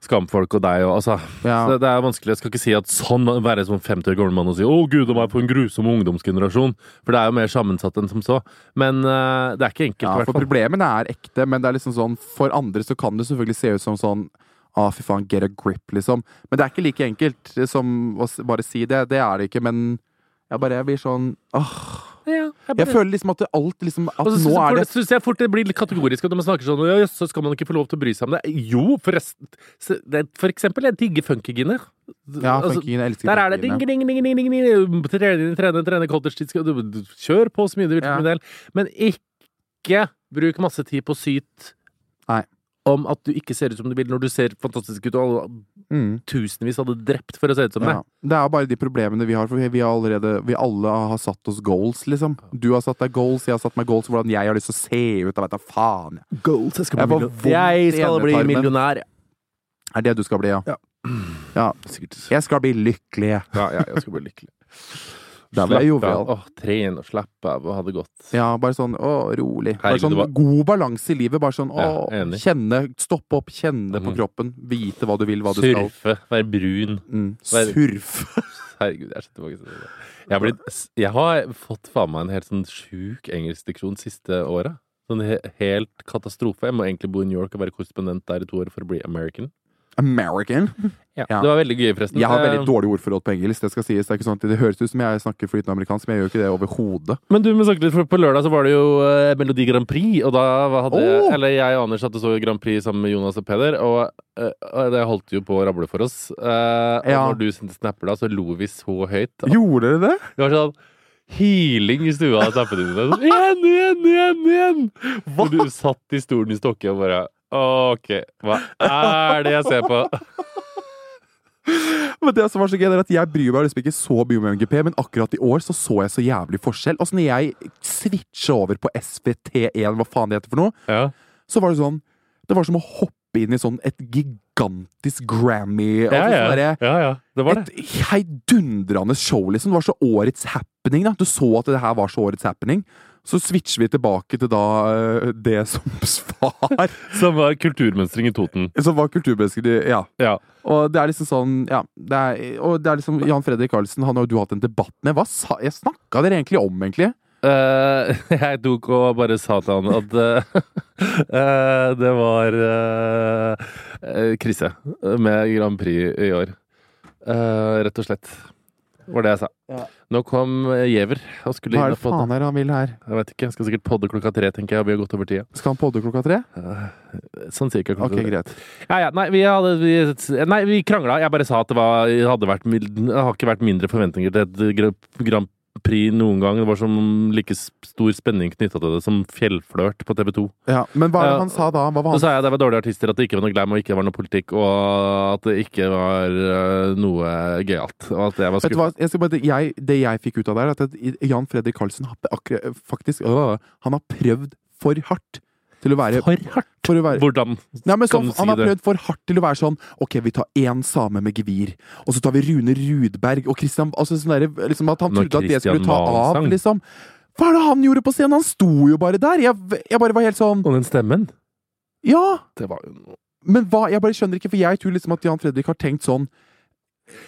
S3: Skamfolk og deg og altså
S4: Ja.
S3: Så det er vanskelig. Jeg skal ikke si at sånn være som 50 år gammel mann og si 'Å, gud og meg, for en grusom ungdomsgenerasjon'. For det er jo mer sammensatt enn som så. Men uh, det er ikke enkelt,
S4: Ja,
S3: i hvert fall.
S4: problemene er ekte, men det er liksom sånn For andre så kan det selvfølgelig se ut som sånn Ah, fy faen, get a grip, liksom. Men det er ikke like enkelt som å bare si det. Det er det ikke, men jeg bare jeg blir sånn åh.
S3: Ja, jeg
S4: Jeg føler liksom at det alt liksom At
S3: Og så
S4: nå er det
S3: synes jeg fort det blir litt kategorisk at når man snakker sånn Ja, så skal man ikke få lov til å bry seg om det. Jo, forresten. det- For eksempel, jeg digger funkygine.
S4: Ja,
S3: Altså,
S4: funkingen, jeg elsker
S3: Der er det ding, ding, ding, ding, ding, ding. Trene, trene, trene, cottage du- du- Kjør på så mye du vil
S4: Ja.
S3: Men ikke bruk masse tid på syt
S4: Nei.
S3: om at du ikke ser ut som du vil når du ser fantastisk ut, og
S4: Mm.
S3: tusenvis hadde drept for å se ut som
S4: Ja.
S3: deg.
S4: Det er bare de problemene vi har, for vi, vi, har allerede, vi alle har satt oss goals, liksom. Du har satt deg goals, jeg har satt meg goals for hvordan jeg har lyst til å se ut. Jeg vet da faen.
S3: Goals, jeg skal
S4: Jeg
S3: bli millionær. Jeg skal bli millionær.
S4: Er det du skal bli, ja?
S3: Ja.
S4: ja. Jeg skal bli lykkelig.
S3: Ja, ja, jeg skal bli lykkelig.
S4: Da ble jeg jovial.
S3: Åh, trene og slappe av og ha det godt.
S4: Ja, bare sånn å, rolig. Bare
S3: Herregud,
S4: sånn
S3: var-
S4: god balanse i livet. Bare sånn å,
S3: Ja,
S4: kjenne, stoppe opp, kjenne på
S3: Mhm.
S4: kroppen. Vite hva du vil, hva du skal.
S3: Surfe, være brun.
S4: Mm.
S3: Vær...
S4: Surfe! <laughs>
S3: Herregud, jeg er så tilbake. Jeg har, blitt, jeg har fått faen meg en helt sånn sjuk engelskdiksjon siste året. Sånn helt katastrofe. Jeg må egentlig bo i New York og være korrespondent der i to år for å bli American.
S4: American. <laughs>
S3: Ja.
S4: Ja.
S3: Det var veldig gøy, forresten.
S4: Jeg har veldig
S3: Eh,
S4: dårlig ordforråd på engelsk. Det skal sies. Det er ikke sånn at det høres ut som jeg snakker flytende amerikansk, men jeg gjør ikke det overhodet.
S3: Men du, men snakke litt, for på lørdag så var det jo eh, Melodi Grand Prix, og da hva hadde
S4: Åh!
S3: Eller jeg og Anders og så Grand Prix sammen med Jonas og Peder, og, eh, det holdt jo på å rable for oss. Eh, og
S4: Ja.
S3: når du sendte snapper da, så lo vi så høyt.
S4: Gjorde dere det?
S3: Det var sånn healing i stua av snappene dine. Sånn, igjen, igjen, igjen, igjen! Og du satt i stolen i Stokke og bare OK, hva er det jeg ser på? <laughs>
S4: Men det som var så gøy, er at jeg bryr meg liksom ikke så mye om MGP, men akkurat i år så så jeg så jævlig forskjell. Altså når jeg switcha over på SVT1, hva faen det heter for noe,
S3: Ja.
S4: så var det sånn Det var som å hoppe inn i sånn et gigantisk Grammy
S3: Ja,
S4: altså,
S3: ja.
S4: sånn
S3: ja, ja. Det var det.
S4: Et heidundrende show, liksom. Det var så årets happening. da Du så at det her var så årets happening. Så switcher vi tilbake til da eh, det som <laughs> svar.
S3: Som var kulturmønstring i Toten.
S4: Som var kulturmønstring, Ja.
S3: Ja.
S4: Og det er liksom sånn Ja. Det er, og det er liksom Jan Fredrik Karlsen, han har jo du hatt en debatt med. Hva sa Jeg snakka dere egentlig om, egentlig?
S3: Uh, <laughs> jeg tok og bare sa til han at uh, uh, <laughs> det var krise med Grand Prix i år. Rett og slett. Var det jeg sa.
S4: Ja.
S3: Nå kom eh, Giæver og skulle
S4: Hva
S3: inn
S4: er
S3: og
S4: det faen
S3: podde.
S4: er det han vil her?
S3: Jeg vet ikke, jeg skal sikkert podde klokka tre, tenker jeg. og Vi har gått over tida.
S4: Skal han podde klokka tre?
S3: Sånn cirka klokka
S4: Ok,
S3: tre.
S4: greit.
S3: Ja, ja, nei, vi, hadde, vi, nei, vi krangla. Jeg bare sa at det, var, det hadde vært, mil- det har ikke vært mindre forventninger til et Gra- Grand Prix noen gang. Det var som like stor spenning knytta til det som Fjellflørt på TV 2.
S4: Ja, men hva er det han sa da? Hva var
S3: Så
S4: han
S3: sa jeg at det var dårlige artister, at det ikke var noe glam og ikke var noe politikk, og at det ikke var øh, noe gøyalt. Og at jeg var
S4: Vet du hva, jeg skal bare, jeg, Det jeg fikk ut av det, er at Jan Fredrik Karlsen har faktisk øh, Han har prøvd for hardt til å være
S3: For hardt!
S4: For å være
S3: Hvordan
S4: Nei, men
S3: kan
S4: sånn,
S3: du si
S4: Han har
S3: det?
S4: prøvd for hardt til å være sånn Ok, vi tar én same med gevir, og så tar vi Rune Rudberg og Christian altså sånn der, liksom At han
S3: Når
S4: trodde at det skulle ta
S3: Valen
S4: av,
S3: sang.
S4: liksom. Hva er det han gjorde på scenen? Han sto jo bare der! Jeg, jeg bare var helt sånn
S3: Og den stemmen?
S4: Ja!
S3: Det var jo noe
S4: Men hva? Jeg bare skjønner ikke, for jeg tror liksom at Jan Fredrik har tenkt sånn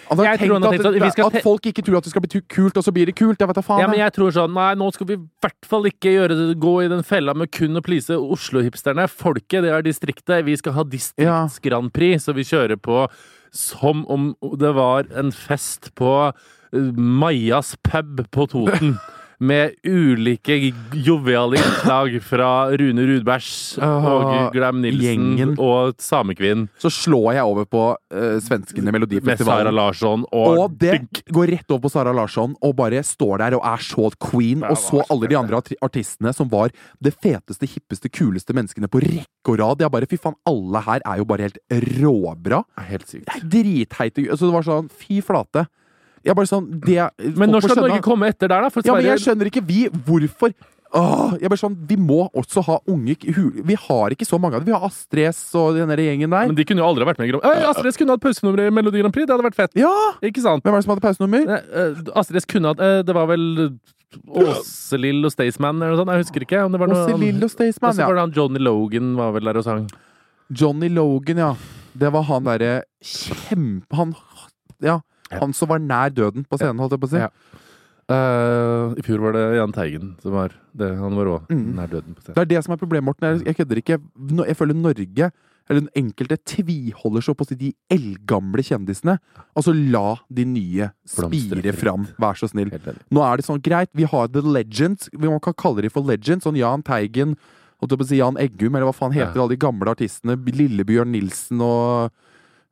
S4: han har
S3: Jeg
S4: tenkt,
S3: han har
S4: at,
S3: tenkt sånn, vi skal
S4: at folk ikke tror at det skal bli kult, og så blir det kult. Jeg vet da faen.
S3: Ja, men
S4: jeg.
S3: tror sånn Nei, nå skal vi i hvert fall ikke gjøre det, gå i den fella med kun å please Oslo-hipsterne. Folket, det er distriktet. Vi skal ha distrikts-Grand Prix, så vi kjører på som om det var en fest på eh, Majas pub på Toten. <laughs> Med ulike joviale innslag fra Rune Rudbergs og Glam Nilsen og Samekvinn.
S4: Så slår jeg over på uh, svenskene
S3: Med Sara Larsson og,
S4: Og det går rett over på Sara Larsson og bare står der og er så queen, og så alle de andre artistene som var det feteste, hippeste, kuleste menneskene på rekke og rad. Jeg bare, fy faen, alle her er jo bare helt råbra.
S3: Helt sykt.
S4: Det er dritteite Altså, det var sånn, fy flate. Jeg bare sånn det,
S3: Men når skal
S4: skjønne-
S3: Norge komme etter der, da? For
S4: Ja, men jeg skjønner ikke vi hvorfor Åh, jeg bare sånn, Vi må også ha unge Vi har ikke så mange av dem. Vi har Astrid S og den gjengen der.
S3: Men de kunne jo aldri vært med i Grand Prix. Astrid S kunne hatt pausenummer i Melodi Grand Prix. Det hadde vært fett.
S4: Ja!
S3: Ikke sant?
S4: Hvem var det som hadde pausenummer?
S3: Eh, Astrid S kunne hatt eh, Det var vel Åselill og Staysman eller noe sånt. Jeg husker ikke. om det var noe
S4: Åse Lill og
S3: Og
S4: Staysman,
S3: så var det han Johnny Logan var vel der og sang.
S4: Johnny Logan, ja. Det var han derre kjempe... Han Ja. Han som var nær døden på scenen, holdt jeg på å si.
S3: Eh, I fjor var det Jahn Teigen som var det. Han var òg
S4: Mm.
S3: nær døden. på scenen.
S4: Det er det som er problemet, Morten. Jeg, jeg kødder ikke. Nå- Jeg føler Norge, eller den enkelte, tviholder så på å si de eldgamle kjendisene. Altså, la de nye spire fram, vær så snill. Nå er det sånn, greit, vi har The Legends. Vi Man kan kalle de for Legends. Sånn Jahn Teigen, holdt jeg på å si Jan Eggum, eller hva faen heter
S3: Ja.
S4: alle de gamle artistene. Lillebjørn Nilsen og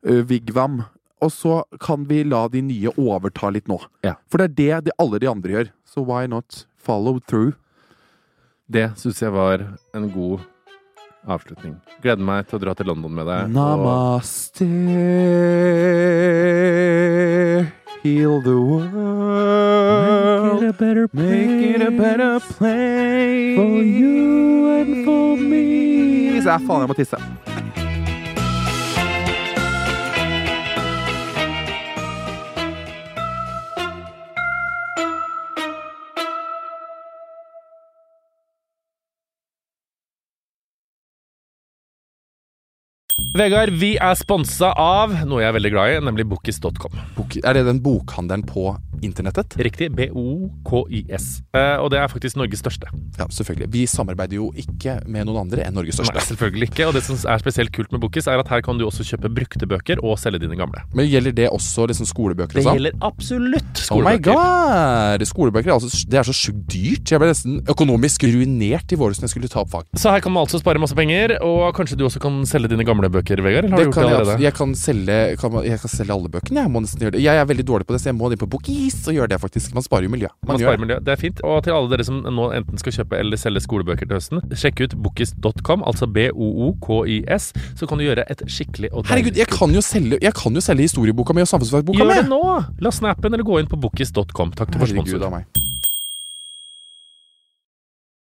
S4: uh, Vigvam. Og så kan vi la de nye overta litt nå.
S3: Ja.
S4: For det er det de, alle de andre gjør. Så why not follow through?
S3: Det syns jeg var en god avslutning. Gleder meg til å dra til London med deg.
S4: Namaste, heal the world.
S3: Make it a better
S4: it a better place for you and for me. Så jeg faen, jeg må tisse.
S3: Vegard, vi er sponsa av noe jeg er veldig glad i, nemlig Bookis.com.
S5: Bok, er det den bokhandelen på internettet?
S3: Riktig. B-O-K-I-S. Eh, og det er faktisk Norges største.
S5: Ja, selvfølgelig. Vi samarbeider jo ikke med noen andre enn Norges største.
S3: Nei, selvfølgelig ikke. Og det som er spesielt kult med Bokis, er at her kan du også kjøpe brukte bøker og selge dine gamle.
S5: Men gjelder det også liksom skolebøker
S3: Det
S5: og sånn?
S3: gjelder absolutt skolebøker.
S5: Oh my god! Skolebøker er altså, det er så sjukt dyrt. Jeg ble nesten økonomisk ruinert i våres når jeg skulle ta opp fag.
S3: Så her kan man altså spare masse penger, og kanskje du også kan selge dine gamle bøker, Vegard? Eller har
S5: Det
S3: du gjort
S5: kan
S3: det
S5: jeg,
S3: allerede?
S5: absolutt- jeg, kan selge, kan, jeg kan selge alle bøkene. Jeg må nesten gjøre det. Jeg er veldig dårlig på det, så jeg må inn på
S4: nice så gjør det, faktisk. Man sparer jo miljø.
S3: Man
S4: man
S3: sparer miljø. Det er fint. Og til alle dere som nå enten skal kjøpe eller selge skolebøker til høsten, sjekk ut bookis.com, altså B-O-O-K-I-S, så kan du gjøre et skikkelig og
S4: Herregud, jeg kan jo selge, jeg kan jo selge historieboka mi og samfunnsfagboka mi!
S3: Gjør det nå! La snappen eller gå inn på bookis.com. Takk til vår
S4: Herregud
S3: sponsor.
S4: av meg.